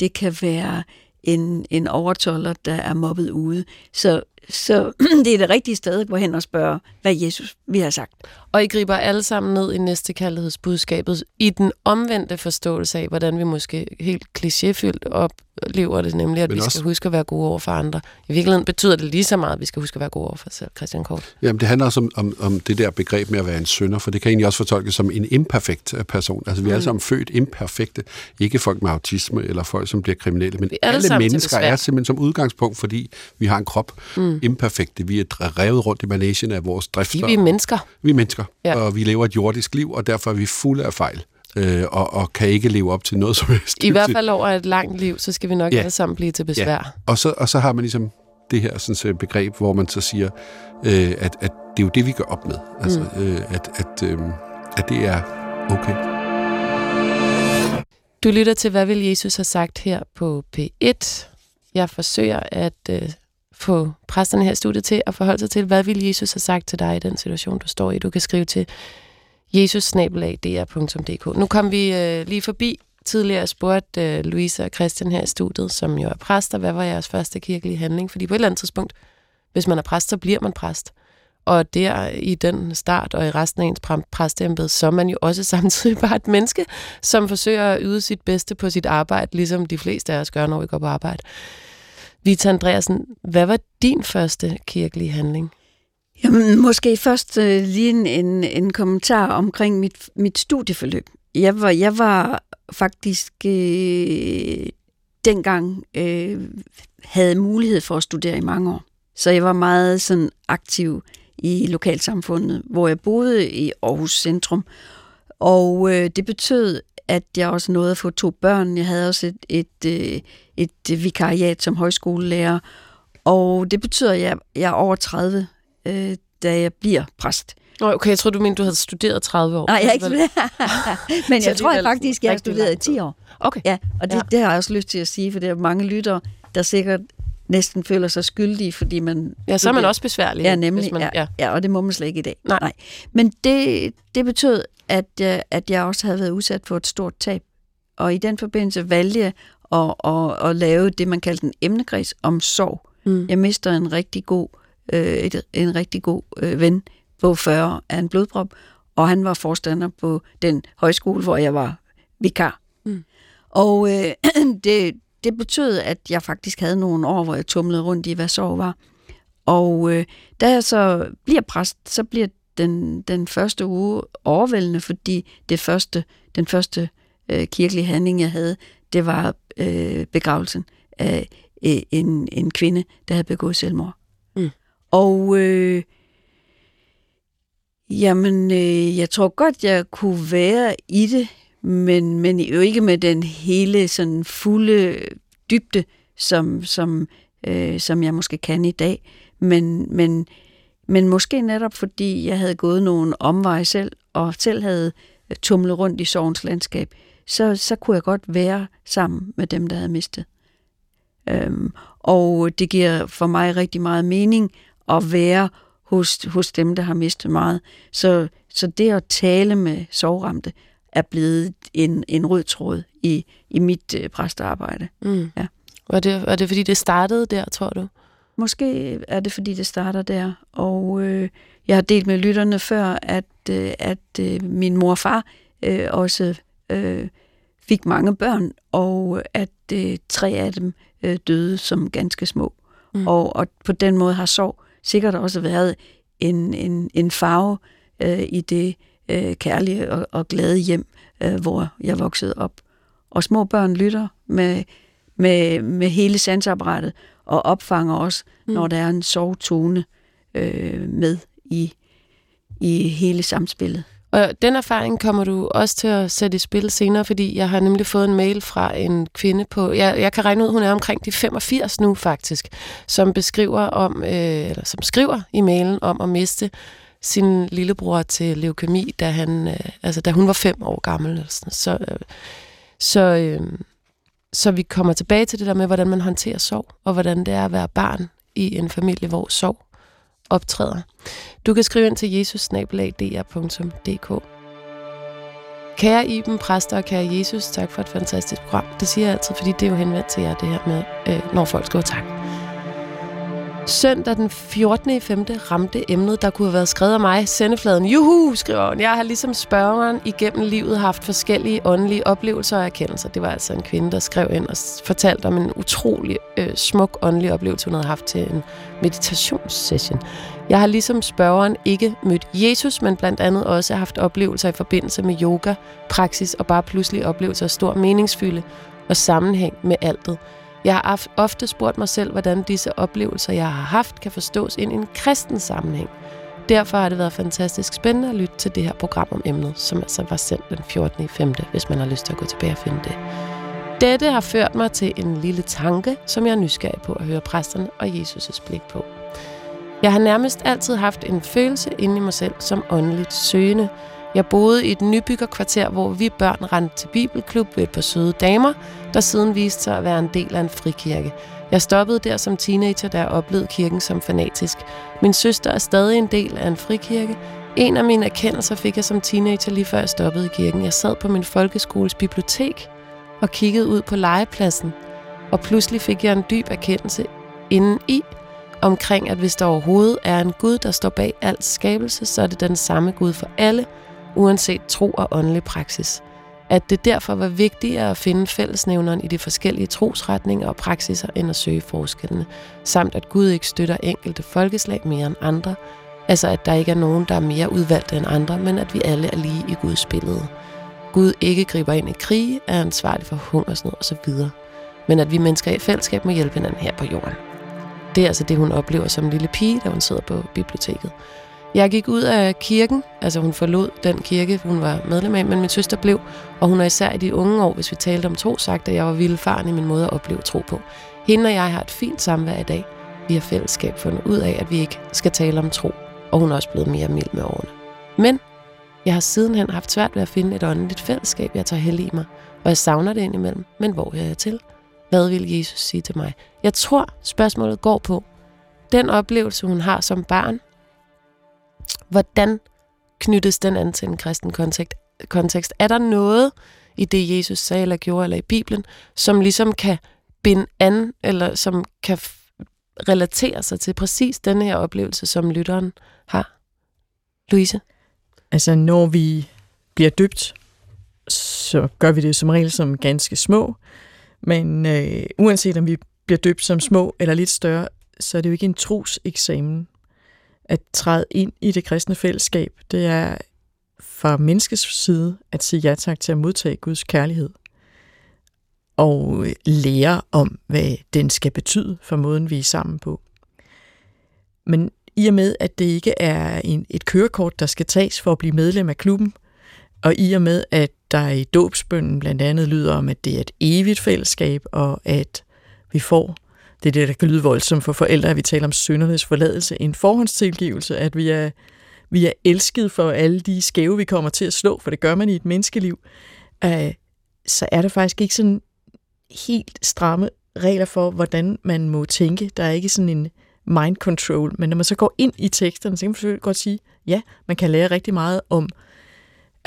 det kan være en, en overtoller, der er mobbet ude. Så, så det er det rigtige sted at gå hen og spørge, hvad Jesus vi har sagt. Og I griber alle sammen ned i næste kærlighedsbudskabet i den omvendte forståelse af, hvordan vi måske helt klichéfyldt oplever det, nemlig at Men vi også- skal huske at være gode over for andre. I virkeligheden betyder det lige så meget, at vi skal huske at være gode over for os selv, Christian Kort. Jamen, det handler også om, om, om det der begreb med at være en sønder, for det kan egentlig også fortolkes som en imperfekt øh, person. Altså, vi er Mm. alle sammen født imperfekte. Ikke folk med autisme eller folk, som bliver kriminelle, men alle alle mennesker er simpelthen som udgangspunkt, fordi vi har en krop Mm. Imperfekte. Vi er revet rundt i managen af vores drifter. Fordi vi er mennesker. Vi er mennesker, Ja. ja. og vi lever et jordisk liv, og derfor er vi fulde af fejl, øh, og, og kan ikke leve op til noget som helst. I hvert fald over et langt liv, så skal vi nok Ja. alle sammen blive til besvær. Og så, og så har man ligesom det her sådan, så begreb, hvor man så siger, øh, at, at det er jo det, vi gør op med. Altså, mm. øh, at, at, øh, at det er okay. Du lytter til, hvad vil Jesus have sagt her på P1. Jeg forsøger at øh, få præsterne her i studiet til at forholde sig til, hvad vil Jesus have sagt til dig i den situation, du står i. Du kan skrive til jesus-dr.dk. Nu kom vi øh, lige forbi tidligere og spurgte øh, Louise og Christian her i studiet, som jo er præster, hvad var jeres første kirkelige handling? Fordi på et eller andet tidspunkt, hvis man er præst, så bliver man præst. Og der i den start og i resten af ens præ- præsteembede, så er man jo også samtidig bare et menneske, som forsøger at yde sit bedste på sit arbejde, ligesom de fleste af os gør, når vi går på arbejde. Vita Andreasen, hvad var din første kirkelige handling? Jamen, måske først øh, lige en, en, en kommentar omkring mit, mit studieforløb. Jeg var, jeg var faktisk øh, dengang øh, havde mulighed for at studere i mange år. Så jeg var meget sådan aktiv i lokalsamfundet, hvor jeg boede i Aarhus Centrum. Og øh, det betød, at jeg også nåede at få to børn. Jeg havde også et, et, øh, et vikariat som højskolelærer. Og det betyder, at jeg, jeg er over 30, øh, da jeg bliver præst. Nå, Okay, jeg tror du mente, du havde studeret 30 år. Nej, jeg er ikke studeret. Men jeg tror jeg faktisk, jeg har studeret i lang 10 år. Okay. Ja, og det, Ja. det har jeg også lyst til at sige, for der er mange lyttere, der sikkert næsten føler sig skyldige, fordi man... Ja, så er man studerer. også besværlig. Ja, nemlig. Hvis man, ja, ja. ja, og det må man slet ikke i dag. Nej. Nej. Men det, det betød, at jeg, at jeg også havde været udsat for et stort tab. Og i den forbindelse valgte jeg at, at, at lave det, man kaldte en emnekreds om sorg. Mm. Jeg mister en rigtig god, øh, et, en rigtig god øh, ven på 40 af en blodprop, og han var forstander på den højskole, hvor jeg var vikar. Mm. Og øh, det, det betød, at jeg faktisk havde nogle år, hvor jeg tumlede rundt i, hvad sorg var. Og øh, da jeg så bliver præst, så bliver den, den første uge overvældende, fordi det første, den første øh, kirkelige handling, jeg havde, det var øh, begravelsen af øh, en, en kvinde, der havde begået selvmord. Mm. Og øh, jamen, øh, jeg tror godt, jeg kunne være i det, men, men jo ikke med den hele sådan fulde dybde, som, som, øh, som jeg måske kan i dag. Men, men, men måske netop fordi jeg havde gået nogle omveje selv, og selv havde tumlet rundt i sorgens landskab, så, så kunne jeg godt være sammen med dem, der havde mistet. Øhm, og det giver for mig rigtig meget mening at være hos, hos dem, der har mistet meget. Så, så det at tale med sorgramte er blevet en, en rød tråd i, i mit øh, præstearbejde. Mm. Ja. Var, det, var det, fordi det startede der, tror du? Måske er det, fordi det starter der. Og øh, jeg har delt med lytterne før, at, øh, at øh, min mor og far øh, også øh, fik mange børn, og at øh, tre af dem øh, døde som ganske små. Mm. Og, og på den måde har sorg sikkert også været en, en, en farve øh, i det øh, kærlige og, og glade hjem, øh, hvor jeg voksede op. Og små børn lytter med, med, med hele sansapparatet, og opfanger også, mm. når der er en sovetone øh, med i, i hele samspillet. Og den erfaring kommer du også til at sætte i spil senere, fordi jeg har nemlig fået en mail fra en kvinde på, jeg, jeg kan regne ud, hun er omkring de 85 nu faktisk, som beskriver om, øh, eller som skriver i mailen om at miste sin lillebror til leukemi, da, han, øh, altså, da hun var fem år gammel. Eller sådan. Så, øh, så, øh, så vi kommer tilbage til det der med, hvordan man håndterer sorg, og hvordan det er at være barn i en familie, hvor sorg optræder. Du kan skrive ind til jesusnabelag.dr.dk Kære Iben, præster og kære Jesus, tak for et fantastisk program. Det siger jeg altid, fordi det er jo henvendt til jer, det her med, øh, når folk skriver tak. Søndag den 14. 5. ramte emnet, der kunne have været skrevet af mig. Sendefladen, juhu, skriver hun. Jeg har ligesom spørgeren igennem livet haft forskellige åndelige oplevelser og erkendelser. Det var altså en kvinde, der skrev ind og fortalte om en utrolig øh, smuk åndelig oplevelse, hun havde haft til en meditationssession. Jeg har ligesom spørgeren ikke mødt Jesus, men blandt andet også haft oplevelser i forbindelse med yoga, praksis og bare pludselig oplevelser af stor meningsfylde og sammenhæng med altet. Jeg har ofte spurgt mig selv, hvordan disse oplevelser, jeg har haft, kan forstås ind i en kristen sammenhæng. Derfor har det været fantastisk spændende at lytte til det her program om emnet, som altså var sendt den 14. 5., hvis man har lyst til at gå tilbage og finde det. Dette har ført mig til en lille tanke, som jeg er nysgerrig på at høre præsterne og Jesus' blik på. Jeg har nærmest altid haft en følelse inde i mig selv som åndeligt søgende, jeg boede i et nybyggerkvarter, hvor vi børn rendte til bibelklub ved et par søde damer, der siden viste sig at være en del af en frikirke. Jeg stoppede der som teenager, da jeg oplevede kirken som fanatisk. Min søster er stadig en del af en frikirke. En af mine erkendelser fik jeg som teenager lige før jeg stoppede i kirken. Jeg sad på min folkeskoles bibliotek og kiggede ud på legepladsen. Og pludselig fik jeg en dyb erkendelse inden i, omkring, at hvis der overhovedet er en Gud, der står bag alt skabelse, så er det den samme Gud for alle – uanset tro og åndelig praksis. At det derfor var vigtigere at finde fællesnævneren i de forskellige trosretninger og praksiser, end at søge forskellene, samt at Gud ikke støtter enkelte folkeslag mere end andre, altså at der ikke er nogen, der er mere udvalgte end andre, men at vi alle er lige i Guds billede. Gud ikke griber ind i krige, er ansvarlig for hungersnød osv., men at vi mennesker i fællesskab må hjælpe hinanden her på jorden. Det er altså det, hun oplever som lille pige, da hun sidder på biblioteket. Jeg gik ud af kirken, altså hun forlod den kirke, hun var medlem af, men min søster blev, og hun har især i de unge år, hvis vi talte om tro, sagt, at jeg var vildfaren i min måde at opleve tro på. Hende og jeg har et fint samvær i dag. Vi har fællesskab fundet ud af, at vi ikke skal tale om tro, og hun er også blevet mere mild med årene. Men jeg har sidenhen haft svært ved at finde et åndeligt fællesskab, jeg tager held i mig, og jeg savner det indimellem, men hvor er jeg til? Hvad vil Jesus sige til mig? Jeg tror, spørgsmålet går på, den oplevelse, hun har som barn, Hvordan knyttes den an til en kristen kontekst? kontekst? Er der noget i det, Jesus sagde eller gjorde, eller i Bibelen, som ligesom kan binde an, eller som kan relatere sig til præcis den her oplevelse, som lytteren har? Louise? Altså, når vi bliver dybt, så gør vi det som regel som ganske små, men øh, uanset om vi bliver døbt som små eller lidt større, så er det jo ikke en troseksamen at træde ind i det kristne fællesskab, det er fra menneskets side at sige ja tak til at modtage Guds kærlighed og lære om, hvad den skal betyde for måden, vi er sammen på. Men i og med, at det ikke er en, et kørekort, der skal tages for at blive medlem af klubben, og i og med, at der i dåbsbønden blandt andet lyder om, at det er et evigt fællesskab, og at vi får det er det, der kan lyde voldsomt for forældre, at vi taler om søndernes forladelse, en forhåndstilgivelse, at vi er, vi er elsket for alle de skæve, vi kommer til at slå, for det gør man i et menneskeliv, øh, så er der faktisk ikke sådan helt stramme regler for, hvordan man må tænke. Der er ikke sådan en mind control, men når man så går ind i teksterne, så kan man selvfølgelig godt sige, ja, man kan lære rigtig meget om,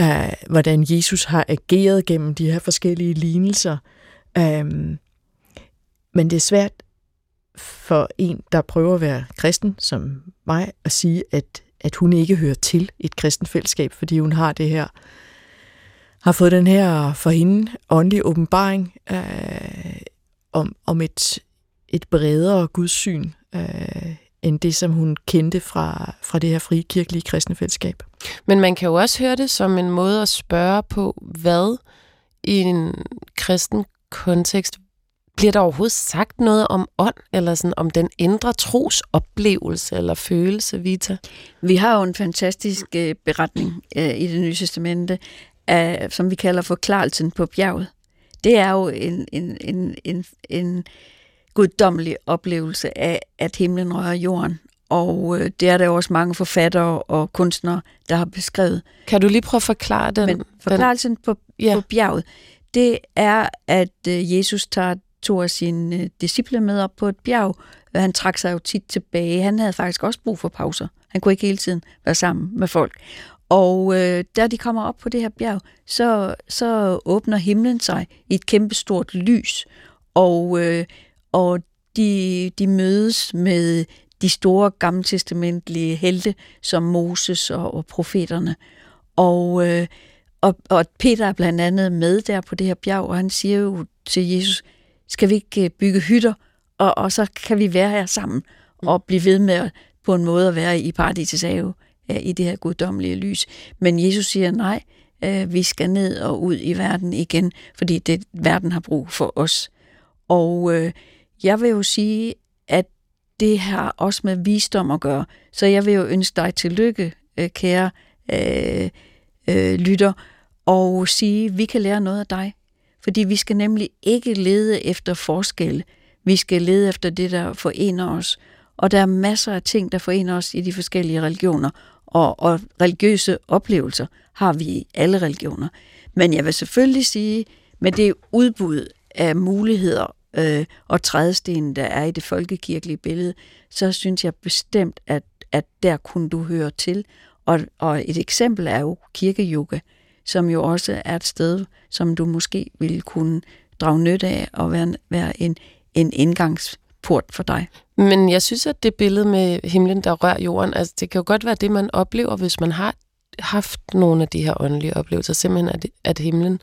øh, hvordan Jesus har ageret gennem de her forskellige lignelser. Øh, men det er svært for en, der prøver at være kristen, som mig, at sige, at, at hun ikke hører til et kristen fællesskab, fordi hun har det her, har fået den her for hende åndelige åbenbaring øh, om, om et, et bredere gudssyn, øh, end det, som hun kendte fra, fra det her frikirkelige kristne fællesskab. Men man kan jo også høre det som en måde at spørge på, hvad i en kristen kontekst bliver der overhovedet sagt noget om ånd, eller sådan, om den indre trosoplevelse eller følelse, Vita? Vi har jo en fantastisk øh, beretning øh, i det nye testamente, af, som vi kalder forklarelsen på bjerget. Det er jo en, en, en, en, en guddommelig oplevelse af, at himlen rører jorden. Og øh, det er der også mange forfattere og kunstnere, der har beskrevet. Kan du lige prøve at forklare den? Men forklarelsen den, på, ja. på bjerget, det er, at øh, Jesus tager tog af sine øh, disciple med op på et bjerg. Han trak sig jo tit tilbage. Han havde faktisk også brug for pauser. Han kunne ikke hele tiden være sammen med folk. Og øh, da de kommer op på det her bjerg, så, så åbner himlen sig i et kæmpestort lys. Og, øh, og de, de mødes med de store gammeltestamentlige helte, som Moses og, og profeterne. Og, øh, og, og Peter er blandt andet med der på det her bjerg, og han siger jo til Jesus, skal vi ikke øh, bygge hytter, og, og så kan vi være her sammen og blive ved med på en måde at være i paradisets have i det her guddommelige lys. Men Jesus siger nej, øh, vi skal ned og ud i verden igen, fordi det verden har brug for os. Og øh, jeg vil jo sige, at det har også med visdom at gøre. Så jeg vil jo ønske dig tillykke, øh, kære øh, øh, lytter, og sige, at vi kan lære noget af dig. Fordi vi skal nemlig ikke lede efter forskel. Vi skal lede efter det, der forener os. Og der er masser af ting, der forener os i de forskellige religioner. Og, og religiøse oplevelser har vi i alle religioner. Men jeg vil selvfølgelig sige, med det udbud af muligheder øh, og trædesten, der er i det folkekirkelige billede, så synes jeg bestemt, at, at der kunne du høre til. Og, og et eksempel er jo kirkeyoga, som jo også er et sted, som du måske ville kunne drage nytte af og være, være en, en indgangsport for dig. Men jeg synes, at det billede med himlen, der rører jorden, altså det kan jo godt være det, man oplever, hvis man har haft nogle af de her åndelige oplevelser, simpelthen at, at himlen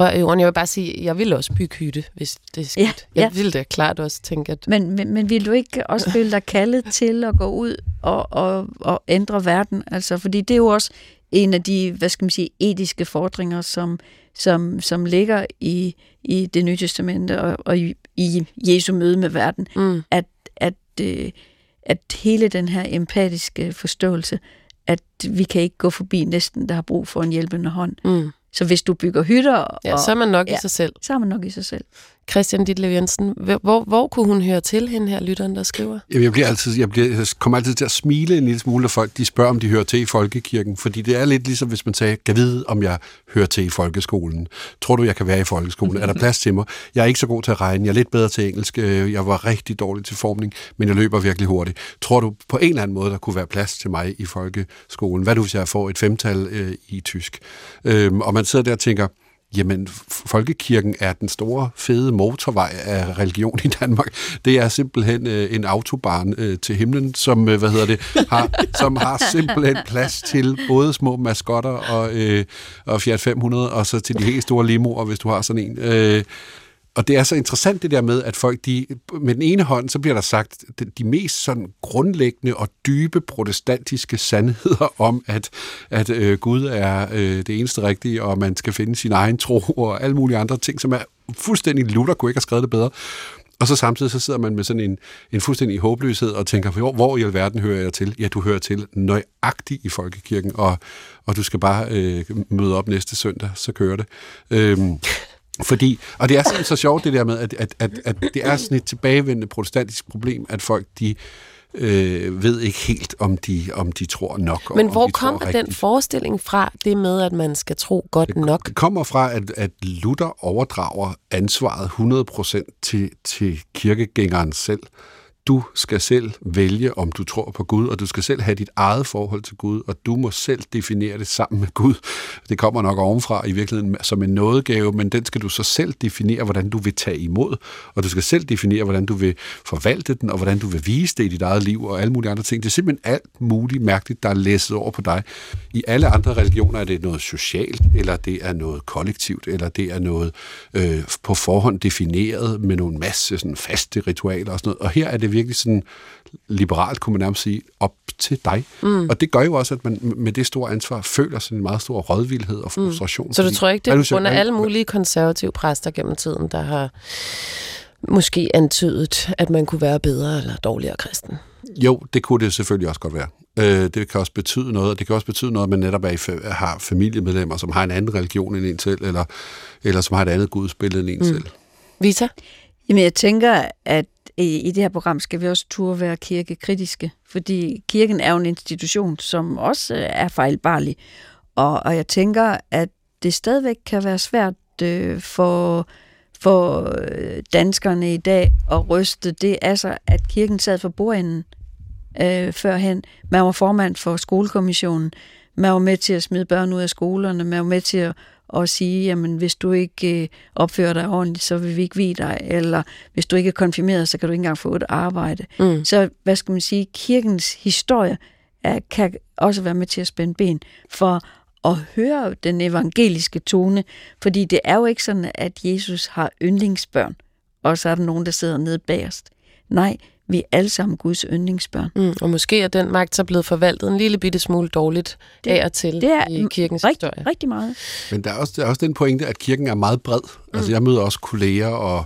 rører jorden. Jeg vil bare sige, jeg vil også bygge hytte, hvis det er skidt. Ja, ja. Jeg vil da klart også tænke, at... Men, men, men vil du ikke også føle dig kaldet til at gå ud og, og, og ændre verden? Altså, fordi det er jo også en af de, hvad skal man sige, etiske fordringer, som, som, som ligger i, i det nye testamente og, og i, i Jesu møde med verden, mm. at, at, øh, at hele den her empatiske forståelse, at vi kan ikke gå forbi næsten, der har brug for en hjælpende hånd. Mm. Så hvis du bygger hytter... Og, ja, så er man nok ja, i sig selv. Så er man nok i sig selv. Christian Ditlev Jensen, hvor, hvor kunne hun høre til hende her, lytteren, der skriver? Jeg, bliver altid, jeg, bliver, jeg kommer altid til at smile en lille smule, når folk de spørger, om de hører til i folkekirken. Fordi det er lidt ligesom, hvis man sagde, kan vide, om jeg hører til i folkeskolen. Tror du, jeg kan være i folkeskolen? Er der plads til mig? Jeg er ikke så god til at regne. Jeg er lidt bedre til engelsk. Øh, jeg var rigtig dårlig til formning, men jeg løber virkelig hurtigt. Tror du på en eller anden måde, der kunne være plads til mig i folkeskolen? Hvad du, hvis jeg får et femtal øh, i tysk? Øhm, og man sidder der og tænker, jamen, folkekirken er den store, fede motorvej af religion i Danmark. Det er simpelthen øh, en autobahn øh, til himlen, som, øh, hvad hedder det, har, som har simpelthen plads til både små maskotter og, øh, og Fiat 500, og så til de helt store limoer, hvis du har sådan en. Øh, og det er så interessant det der med, at folk, de, med den ene hånd, så bliver der sagt de mest sådan grundlæggende og dybe protestantiske sandheder om, at, at øh, Gud er øh, det eneste rigtige, og man skal finde sin egen tro og alle mulige andre ting, som er fuldstændig Luther kunne ikke have skrevet det bedre. Og så samtidig så sidder man med sådan en, en fuldstændig håbløshed og tænker, hvor, hvor i alverden hører jeg til? Ja, du hører til nøjagtigt i folkekirken, og, og du skal bare øh, møde op næste søndag, så kører det. Øhm, fordi, og det er sådan så sjovt det der med, at, at, at, at det er sådan et tilbagevendende protestantisk problem, at folk de øh, ved ikke helt, om de, om de tror nok. Men hvor kommer den forestilling fra, det med, at man skal tro godt det, nok? Det kommer fra, at, at Luther overdrager ansvaret 100% til, til kirkegængeren selv. Du skal selv vælge, om du tror på Gud, og du skal selv have dit eget forhold til Gud, og du må selv definere det sammen med Gud. Det kommer nok ovenfra i virkeligheden som en nådegave, men den skal du så selv definere, hvordan du vil tage imod, og du skal selv definere, hvordan du vil forvalte den, og hvordan du vil vise det i dit eget liv, og alle mulige andre ting. Det er simpelthen alt muligt mærkeligt, der er læsset over på dig. I alle andre religioner er det noget socialt, eller det er noget kollektivt, eller det er noget øh, på forhånd defineret med nogle masse sådan faste ritualer og sådan noget. Og her er det virkelig sådan liberalt, kunne man nærmest sige, op til dig. Mm. Og det gør jo også, at man med det store ansvar føler sådan en meget stor rådvildhed og frustration. Mm. Så du tror ikke, det er grund af alle mulige konservative præster gennem tiden, der har måske antydet, at man kunne være bedre eller dårligere kristen. Jo, det kunne det selvfølgelig også godt være. Øh, det kan også betyde noget, og det kan også betyde noget, at man netop er i, har familiemedlemmer, som har en anden religion end en selv, eller, eller som har et andet gudsbillede end en mm. selv. Vita? Jamen, jeg tænker, at i, i det her program skal vi også turde være kirkekritiske, fordi kirken er jo en institution, som også øh, er fejlbarlig. Og, og jeg tænker, at det stadigvæk kan være svært øh, for for øh, danskerne i dag at ryste det altså, at kirken sad for bordenden øh, førhen. Man var formand for skolekommissionen. Man var med til at smide børn ud af skolerne. Man var med til at, at sige, jamen hvis du ikke øh, opfører dig ordentligt, så vil vi ikke vide dig. Eller hvis du ikke er konfirmeret, så kan du ikke engang få et arbejde. Mm. Så hvad skal man sige, kirkens historie er, kan også være med til at spænde ben for at høre den evangeliske tone, fordi det er jo ikke sådan, at Jesus har yndlingsbørn, og så er der nogen, der sidder nede bagerst. Nej, vi er alle sammen Guds yndlingsbørn. Mm, og måske er den magt så blevet forvaltet en lille bitte smule dårligt det, af og til det er i kirkens rigt, historie. rigtig meget. Men der er, også, der er også den pointe, at kirken er meget bred. Altså, mm. Altså jeg møder også kolleger og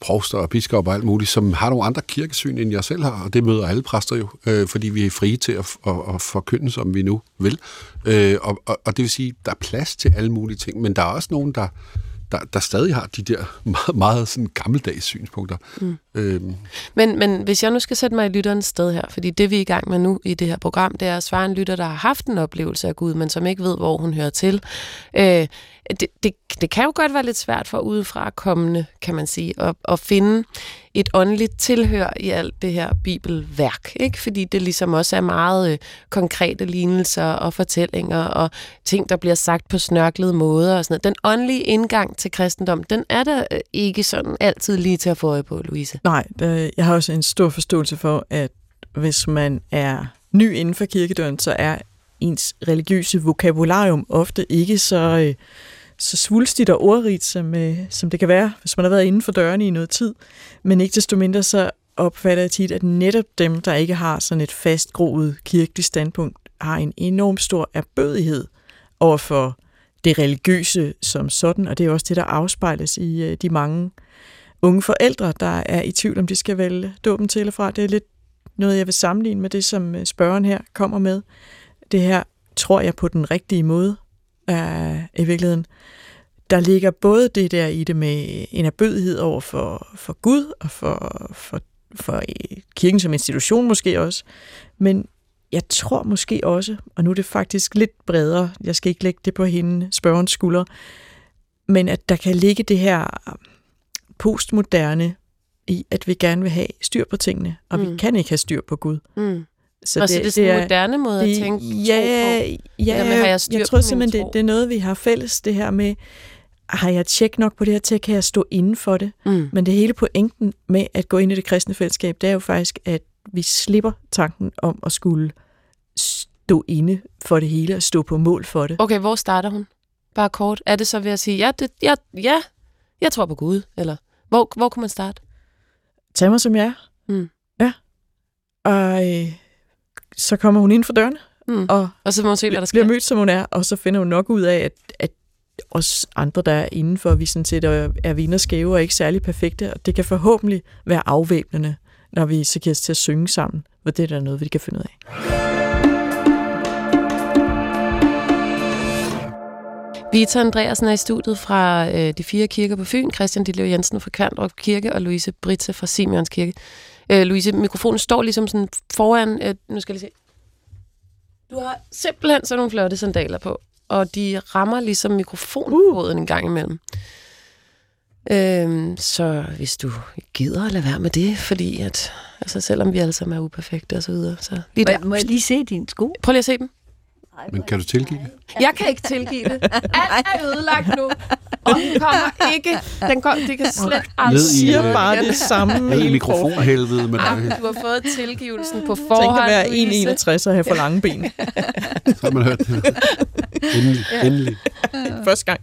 provster og biskopper og alt muligt, som har nogle andre kirkesyn, end jeg selv har, og det møder alle præster jo, øh, fordi vi er frie til at, at, at forkynde, som vi nu vil. Øh, og, og, og det vil sige, der er plads til alle mulige ting, men der er også nogen, der, der, der stadig har de der meget, meget sådan gammeldags synspunkter. Mm. Øhm. Men, men hvis jeg nu skal sætte mig i lytterens sted her, fordi det vi er i gang med nu i det her program, det er at svare en lytter, der har haft en oplevelse af Gud, men som ikke ved, hvor hun hører til. Øh, det, det, det kan jo godt være lidt svært for udefra kommende, kan man sige, at, at finde et åndeligt tilhør i alt det her bibelværk, ikke? fordi det ligesom også er meget øh, konkrete lignelser og fortællinger og ting, der bliver sagt på snørklede måder og sådan noget. Den åndelige indgang til kristendom, den er der øh, ikke sådan altid lige til at få øje på, Louise. Nej, jeg har også en stor forståelse for, at hvis man er ny inden for kirkedøren, så er ens religiøse vokabularium ofte ikke så, øh, så svulstigt og ordrigt, som, øh, som det kan være, hvis man har været inden for dørene i noget tid. Men ikke desto mindre så opfatter jeg tit, at netop dem, der ikke har sådan et fastgroet kirkeligt standpunkt, har en enorm stor erbødighed over for det religiøse som sådan, og det er også det, der afspejles i øh, de mange unge forældre, der er i tvivl, om de skal vælge dåben til eller fra. Det er lidt noget, jeg vil sammenligne med det, som øh, spørgeren her kommer med. Det her tror jeg på den rigtige måde er i virkeligheden. Der ligger både det der i det med en erbødighed over for, for Gud og for, for, for kirken som institution måske også, men jeg tror måske også, og nu er det faktisk lidt bredere, jeg skal ikke lægge det på hende, spørgerens skulder, men at der kan ligge det her postmoderne i, at vi gerne vil have styr på tingene, og mm. vi kan ikke have styr på Gud. Mm. Så og det, så det er sådan en moderne måde at tænke ja, på? Ja, har jeg, jeg tror simpelthen, det, det er noget, vi har fælles, det her med, har jeg tjek nok på det her til, kan jeg stå inden for det? Mm. Men det hele pointen med at gå ind i det kristne fællesskab, det er jo faktisk, at vi slipper tanken om at skulle stå inde for det hele og stå på mål for det. Okay, hvor starter hun? Bare kort. Er det så ved at sige, ja, det, ja, ja jeg tror på Gud, eller hvor, hvor kunne man starte? Tag mig som jeg er. Mm. Ja. Og øh, så kommer hun ind for dørene, mm. og, og så må hun se, hvad der sker. bliver mødt, som hun er, og så finder hun nok ud af, at, at os andre, der er indenfor, vi sådan set er, er vinderskæve og ikke særlig perfekte, og det kan forhåbentlig være afvæbnende, når vi så os til at synge sammen, hvor det er der noget, vi kan finde ud af. Vita Andreasen er i studiet fra øh, de fire kirker på Fyn, Christian Dillev Jensen fra Kværndrup Kirke og Louise Britze fra Simeons Kirke. Øh, Louise, mikrofonen står ligesom sådan foran... Øh, nu skal jeg lige se. Du har simpelthen sådan nogle flotte sandaler på, og de rammer ligesom mikrofonråden uh. en gang imellem. Øhm, så hvis du gider at lade være med det, fordi at, altså selvom vi alle sammen er uperfekte og så videre, så lige der. Må jeg lige se dine sko? Prøv lige at se dem. Men kan du tilgive det? Jeg kan ikke tilgive det. Alt er ødelagt nu. Og den kommer ikke. Den kom, det kan slet aldrig. sige øh, bare det samme. Ned i mikrofonhelvede med dig. Du har fået tilgivelsen på forhånd. Tænk at være 1,61 og have for lange ben. Så har man hørt det. Endelig. Endelig. Første gang.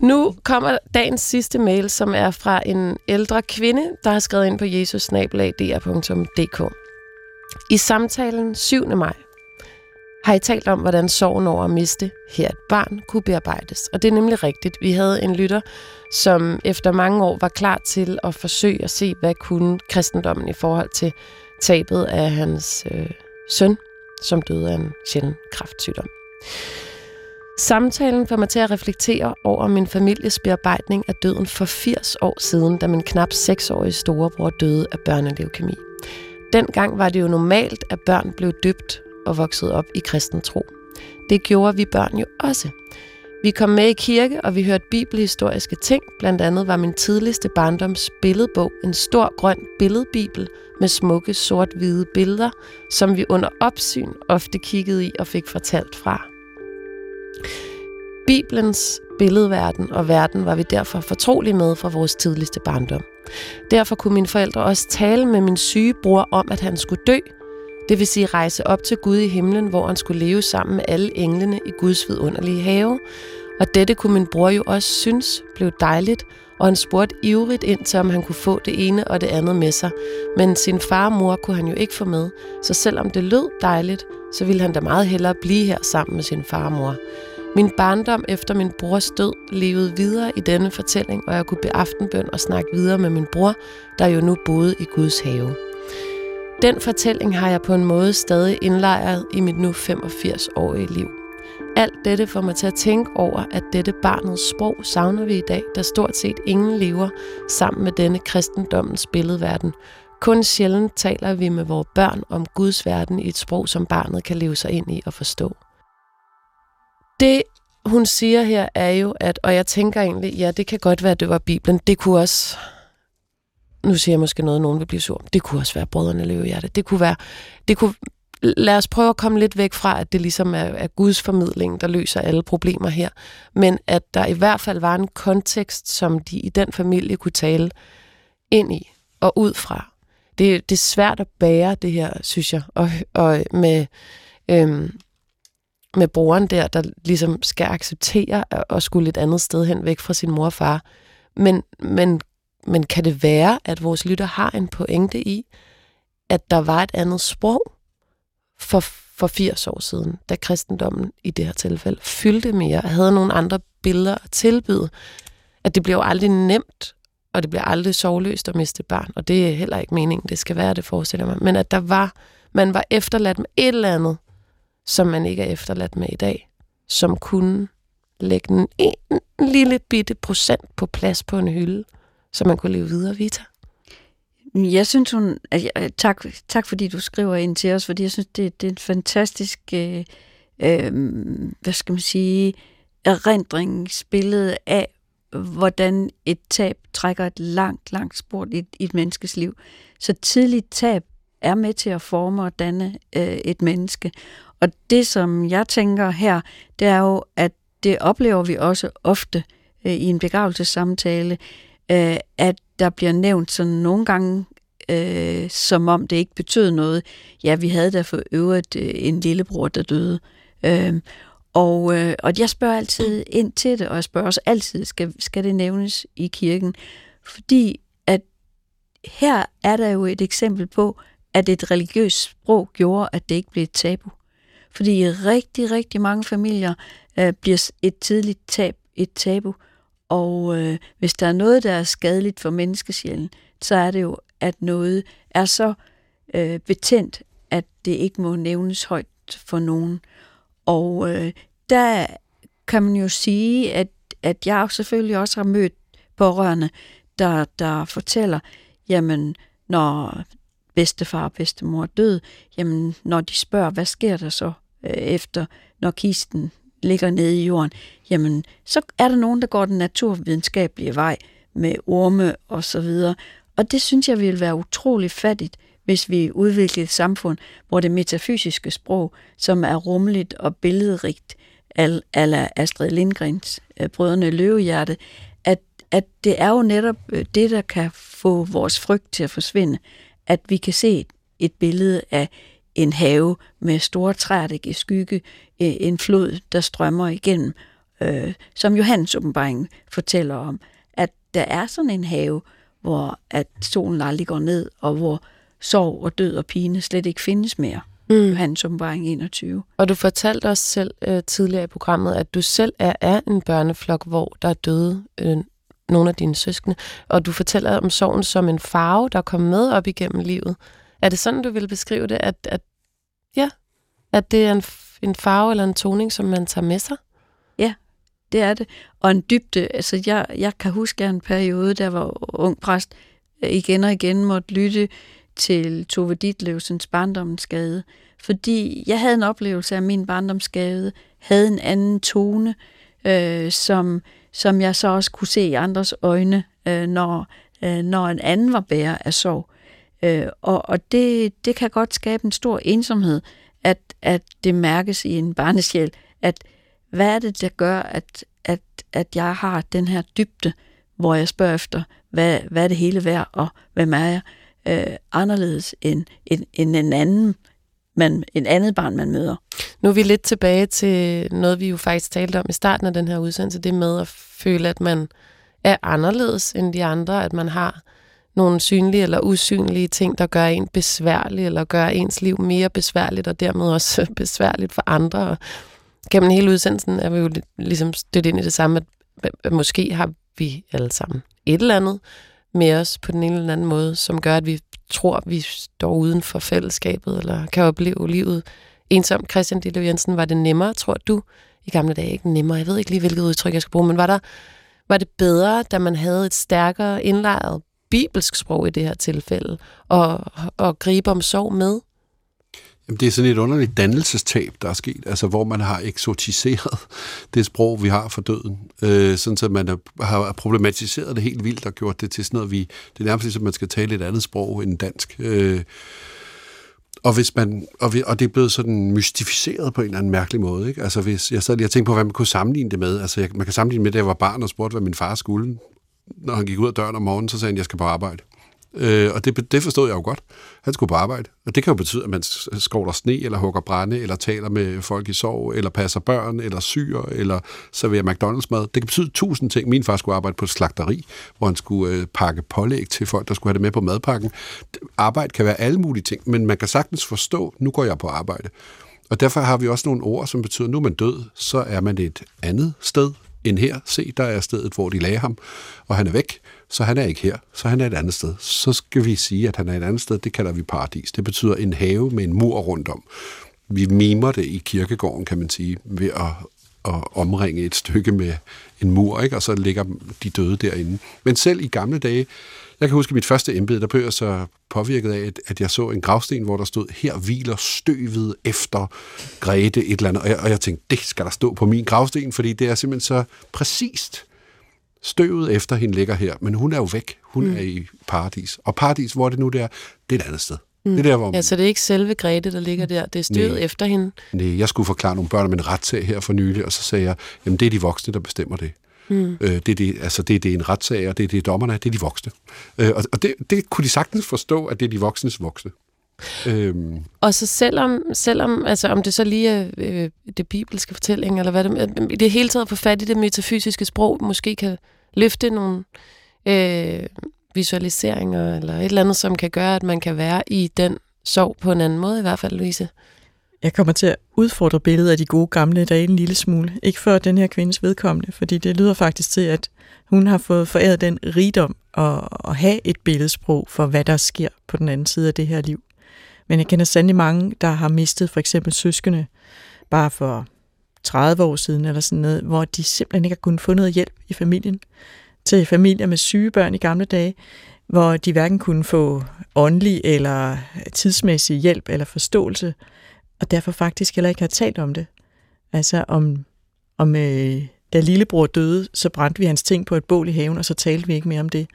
Nu kommer dagens sidste mail, som er fra en ældre kvinde, der har skrevet ind på jesusnabelag.dr.dk. I samtalen 7. maj har I talt om, hvordan sorgen over at miste her et barn kunne bearbejdes. Og det er nemlig rigtigt. Vi havde en lytter, som efter mange år var klar til at forsøge at se, hvad kunne kristendommen i forhold til tabet af hans øh, søn, som døde af en sjælden kraftsygdom. Samtalen får mig til at reflektere over min families bearbejdning af døden for 80 år siden, da min knap 6-årige storebror døde af børneleukemi. Dengang var det jo normalt, at børn blev døbt og voksede op i kristen tro. Det gjorde vi børn jo også. Vi kom med i kirke, og vi hørte bibelhistoriske ting. Blandt andet var min tidligste barndoms billedbog en stor grøn billedbibel med smukke sort-hvide billeder, som vi under opsyn ofte kiggede i og fik fortalt fra. Bibelens billedverden og verden var vi derfor fortrolige med fra vores tidligste barndom. Derfor kunne mine forældre også tale med min syge bror om, at han skulle dø, det vil sige rejse op til Gud i himlen, hvor han skulle leve sammen med alle englene i Guds vidunderlige have. Og dette kunne min bror jo også synes blev dejligt, og han spurgte ivrigt ind til, om han kunne få det ene og det andet med sig. Men sin far og mor kunne han jo ikke få med, så selvom det lød dejligt, så ville han da meget hellere blive her sammen med sin far og mor. Min barndom efter min brors død levede videre i denne fortælling, og jeg kunne be aftenbøn og snakke videre med min bror, der jo nu boede i Guds have. Den fortælling har jeg på en måde stadig indlejret i mit nu 85-årige liv. Alt dette får mig til at tænke over, at dette barnets sprog savner vi i dag, da stort set ingen lever sammen med denne kristendommens billedverden. Kun sjældent taler vi med vores børn om Guds verden i et sprog, som barnet kan leve sig ind i og forstå. Det, hun siger her, er jo, at, og jeg tænker egentlig, ja, det kan godt være, at det var Bibelen. Det kunne også nu siger jeg måske noget, nogen vil blive sur. Det kunne også være brødrene Løvehjerte. Det kunne være, det kunne, lad os prøve at komme lidt væk fra, at det ligesom er, er Guds formidling, der løser alle problemer her. Men at der i hvert fald var en kontekst, som de i den familie kunne tale ind i og ud fra. Det, det er svært at bære det her, synes jeg. Og, og med, øhm, med broren der, der ligesom skal acceptere at skulle et andet sted hen væk fra sin mor og far. Men, men men kan det være, at vores lytter har en pointe i, at der var et andet sprog for, for 80 år siden, da kristendommen i det her tilfælde fyldte mere, havde nogle andre billeder at tilbyde, at det bliver jo aldrig nemt, og det bliver aldrig sovløst at miste barn, og det er heller ikke meningen, det skal være, det forestiller mig, men at der var, man var efterladt med et eller andet, som man ikke er efterladt med i dag, som kunne lægge en, en lille bitte procent på plads på en hylde, så man kunne leve videre, Vita? Jeg synes hun... At, tak, tak fordi du skriver ind til os, fordi jeg synes, det, det er en fantastisk... Øh, øh, hvad skal man sige... erindringsbillede af, hvordan et tab trækker et langt, langt spor i, i et menneskes liv. Så tidligt tab er med til at forme og danne øh, et menneske. Og det, som jeg tænker her, det er jo, at det oplever vi også ofte øh, i en begravelsessamtale, øh, at der bliver nævnt sådan nogle gange, øh, som om det ikke betød noget. Ja, vi havde da for øvrigt øh, en lillebror, der døde. Øh, og, øh, og jeg spørger altid ind til det, og jeg spørger også altid, skal, skal det nævnes i kirken? Fordi at her er der jo et eksempel på, at et religiøst sprog gjorde, at det ikke blev et tabu. Fordi i rigtig, rigtig mange familier øh, bliver et tidligt tab et tabu. Og øh, hvis der er noget, der er skadeligt for menneskesjælen, så er det jo, at noget er så øh, betændt, at det ikke må nævnes højt for nogen. Og øh, der kan man jo sige, at, at jeg selvfølgelig også har mødt pårørende, der, der fortæller, jamen, når bedstefar og bedstemor er død, jamen, når de spørger, hvad sker der så øh, efter, når kisten ligger nede i jorden, jamen så er der nogen, der går den naturvidenskabelige vej med orme og så videre. Og det synes jeg vil være utrolig fattigt, hvis vi udvikler et samfund, hvor det metafysiske sprog, som er rumligt og billedrigt, ala Astrid Lindgrens øh, Brødrene Løvehjerte, at, at det er jo netop øh, det, der kan få vores frygt til at forsvinde. At vi kan se et billede af en have med store træer, der giver skygge, en flod, der strømmer igennem, øh, som Johannes åbenbaring fortæller om, at der er sådan en have, hvor at solen aldrig går ned, og hvor sorg og død og pine slet ikke findes mere. mm. Johannes åbenbaring 21. Og du fortalte os selv øh, tidligere i programmet, at du selv er af en børneflok, hvor der er døde øh, nogle af dine søskende, og du fortæller om sorgen som en farve, der kommer med op igennem livet. Er det sådan, du vil beskrive det, at, at, ja, at det er en, en farve eller en toning, som man tager med sig? Ja, det er det. Og en dybde, altså jeg, jeg kan huske en periode, der var ung præst, øh, igen og igen måtte lytte til Tove Ditlevsens barndomsskade, fordi jeg havde en oplevelse af, at min barndomsskade havde en anden tone, øh, som, som jeg så også kunne se i andres øjne, øh, når, øh, når en anden var bærer af sorg. Øh, og og det, det kan godt skabe en stor ensomhed, at, at det mærkes i en barnesjæl, at hvad er det, der gør, at, at, at jeg har den her dybde, hvor jeg spørger efter, hvad, hvad er det hele værd, og hvem er jeg, øh, anderledes end, end, end en anden man, en andet barn, man møder. Nu er vi lidt tilbage til noget, vi jo faktisk talte om i starten af den her udsendelse, det med at føle, at man er anderledes end de andre, at man har nogle synlige eller usynlige ting, der gør en besværlig, eller gør ens liv mere besværligt, og dermed også besværligt for andre. Og gennem hele udsendelsen er vi jo ligesom stødt ind i det samme, at måske har vi alle sammen et eller andet med os på den ene eller anden måde, som gør, at vi tror, vi står uden for fællesskabet, eller kan opleve livet ensomt. Christian Dillev Jensen, var det nemmere, tror du, i gamle dage? Ikke nemmere, jeg ved ikke lige, hvilket udtryk jeg skal bruge, men var, der, var det bedre, da man havde et stærkere indlejret bibelsk sprog i det her tilfælde, og, og gribe om sorg med? Jamen, det er sådan et underligt dannelsestab, der er sket, altså hvor man har eksotiseret det sprog, vi har for døden, øh, sådan så man har problematiseret det helt vildt og gjort det til sådan noget, vi, det er nærmest ligesom, at man skal tale et andet sprog end dansk. Øh, og, hvis man, og, vi, og det er blevet sådan mystificeret på en eller anden mærkelig måde. Ikke? Altså, hvis jeg sad lige og tænkte på, hvad man kunne sammenligne det med. Altså, jeg, man kan sammenligne med, da jeg var barn og spurgte, hvad min far skulle. Når han gik ud af døren om morgenen, så sagde han, jeg skal på arbejde. Øh, og det, det forstod jeg jo godt. Han skulle på arbejde. Og det kan jo betyde, at man skovler sne, eller hugger brænde, eller taler med folk i sorg, eller passer børn, eller syr, eller serverer McDonald's-mad. Det kan betyde tusind ting. Min far skulle arbejde på et slagteri, hvor han skulle øh, pakke pålæg til folk, der skulle have det med på madpakken. Arbejde kan være alle mulige ting, men man kan sagtens forstå, nu går jeg på arbejde. Og derfor har vi også nogle ord, som betyder, nu er man død, så er man et andet sted end her. Se, der er stedet, hvor de lagde ham, og han er væk. Så han er ikke her, så han er et andet sted. Så skal vi sige, at han er et andet sted, det kalder vi paradis. Det betyder en have med en mur rundt om. Vi mimer det i kirkegården, kan man sige, ved at, at omringe et stykke med en mur, ikke? og så ligger de døde derinde. Men selv i gamle dage, jeg kan huske mit første embede, der blev jeg så påvirket af, at jeg så en gravsten, hvor der stod, her hviler støvet efter Grete et eller andet. Og jeg, og jeg tænkte, det skal der stå på min gravsten, fordi det er simpelthen så præcist Støvet efter hende ligger her, men hun er jo væk. Hun mm. er i paradis. Og paradis, hvor er det nu der? Det er et andet sted. Mm. Det er der, hvor ja, så det er ikke selve Grete, der ligger der. Det er støvet nej, efter hende. Nej, jeg skulle forklare nogle børn om en retssag her for nylig, og så sagde jeg, jamen det er de voksne, der bestemmer det. Mm. Øh, det, er det, altså det, det er en retssag, og det er det, dommerne er, det er de voksne. Øh, og og det, det kunne de sagtens forstå, at det er de voksnes voksne. Øhm. Og så selvom, selvom altså om det så lige er øh, det bibelske fortælling, eller hvad det, i det hele taget få fat i det metafysiske sprog, måske kan løfte nogle øh, visualiseringer, eller et eller andet, som kan gøre, at man kan være i den sorg på en anden måde, i hvert fald, Louise. Jeg kommer til at udfordre billedet af de gode gamle dage en lille smule. Ikke for den her kvindes vedkommende, fordi det lyder faktisk til, at hun har fået foræret den rigdom at, at have et billedsprog for, hvad der sker på den anden side af det her liv. Men jeg kender sandelig mange, der har mistet for eksempel søskende bare for 30 år siden eller sådan noget, hvor de simpelthen ikke har kunnet få noget hjælp i familien. Til familier med syge børn i gamle dage, hvor de hverken kunne få åndelig eller tidsmæssig hjælp eller forståelse, og derfor faktisk heller ikke har talt om det. Altså om, om øh, da lillebror døde, så brændte vi hans ting på et bål i haven, og så talte vi ikke mere om det.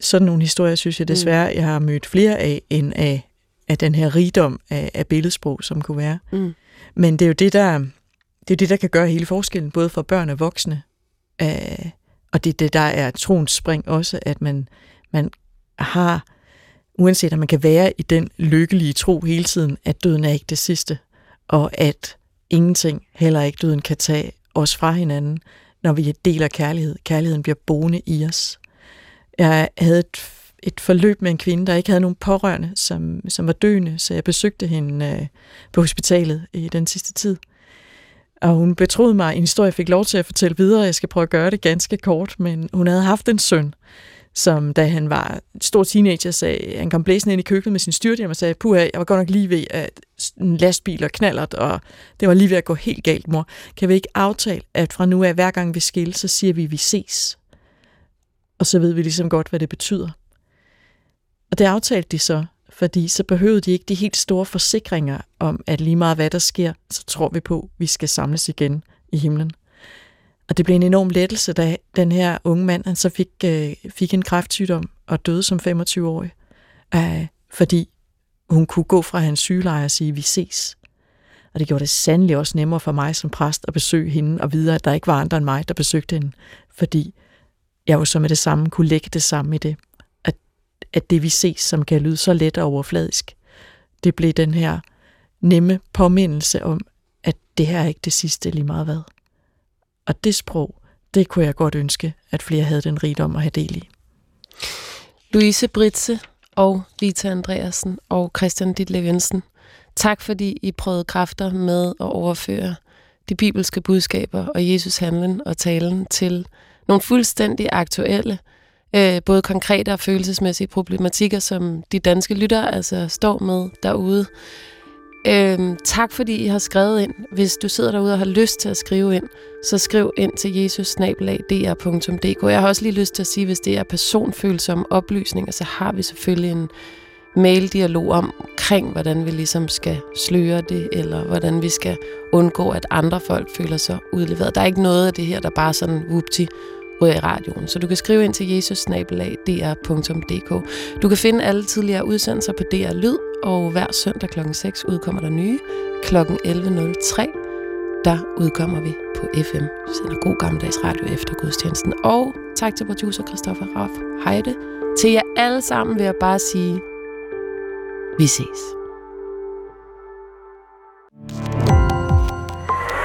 Sådan nogle historier synes jeg desværre, mm. jeg har mødt flere af, end af af den her rigdom af, af billedsprog, som kunne være. Mm. Men det er jo det, der, det er det, der kan gøre hele forskellen, både for børn og voksne. Uh, og det er det, der er troens spring også, at man, man har, uanset at man kan være i den lykkelige tro hele tiden, at døden er ikke det sidste, og at ingenting, heller ikke døden, kan tage os fra hinanden, når vi deler kærlighed. Kærligheden bliver boende i os. Jeg havde et et forløb med en kvinde, der ikke havde nogen pårørende, som, som var døende, så jeg besøgte hende øh, på hospitalet i den sidste tid. Og hun betroede mig en historie, jeg fik lov til at fortælle videre. Jeg skal prøve at gøre det ganske kort, men hun havde haft en søn, som da han var stor teenager, sagde, han kom blæsende ind i køkkenet med sin styrthjem og sagde, puha, jeg var godt nok lige ved at en lastbil og knallert, og det var lige ved at gå helt galt, mor. Kan vi ikke aftale, at fra nu af, hver gang vi skilles, så siger vi, at vi ses? Og så ved vi ligesom godt, hvad det betyder. Og det aftalte de så, fordi så behøvede de ikke de helt store forsikringer om, at lige meget hvad der sker, så tror vi på, at vi skal samles igen i himlen. Og det blev en enorm lettelse, da den her unge mand han så fik, øh, fik en kræftsygdom og døde som 25-årig, øh, fordi hun kunne gå fra hans sygeleje og sige, vi ses. Og det gjorde det sandelig også nemmere for mig som præst at besøge hende og vide, at der ikke var andre end mig, der besøgte hende, fordi jeg jo så med det samme kunne lægge det samme i det. At, at det vi ses, som kan lyde så let og overfladisk, det blev den her nemme påmindelse om, at det her er ikke det sidste lige meget hvad. Og det sprog, det kunne jeg godt ønske, at flere havde den rigdom at have del i. Louise Britse og Lita Andreasen og Christian Ditlev Jensen, tak fordi I prøvede kræfter med at overføre de bibelske budskaber og Jesus handlen og talen til nogle fuldstændig aktuelle, øh, både konkrete og følelsesmæssige problematikker, som de danske lyttere altså står med derude. Øhm, tak fordi I har skrevet ind. Hvis du sidder derude og har lyst til at skrive ind, så skriv ind til jesus-dr.dk. Jeg har også lige lyst til at sige, hvis det er personfølsomme oplysninger, så har vi selvfølgelig en maildialog omkring, hvordan vi ligesom skal sløre det, eller hvordan vi skal undgå, at andre folk føler sig udleveret. Der er ikke noget af det her, der bare sådan whoopty ryger i radioen. Så du kan skrive ind til jesus-dr.dk. Du kan finde alle tidligere udsendelser på DR Lyd, og hver søndag kl. 6 udkommer der nye. Kl. 11.03, der udkommer vi på FM. Sender god gammeldags radio efter gudstjenesten. Og tak til producer Christoffer Raff Heide. Til jer alle sammen vil jeg bare sige, vi ses.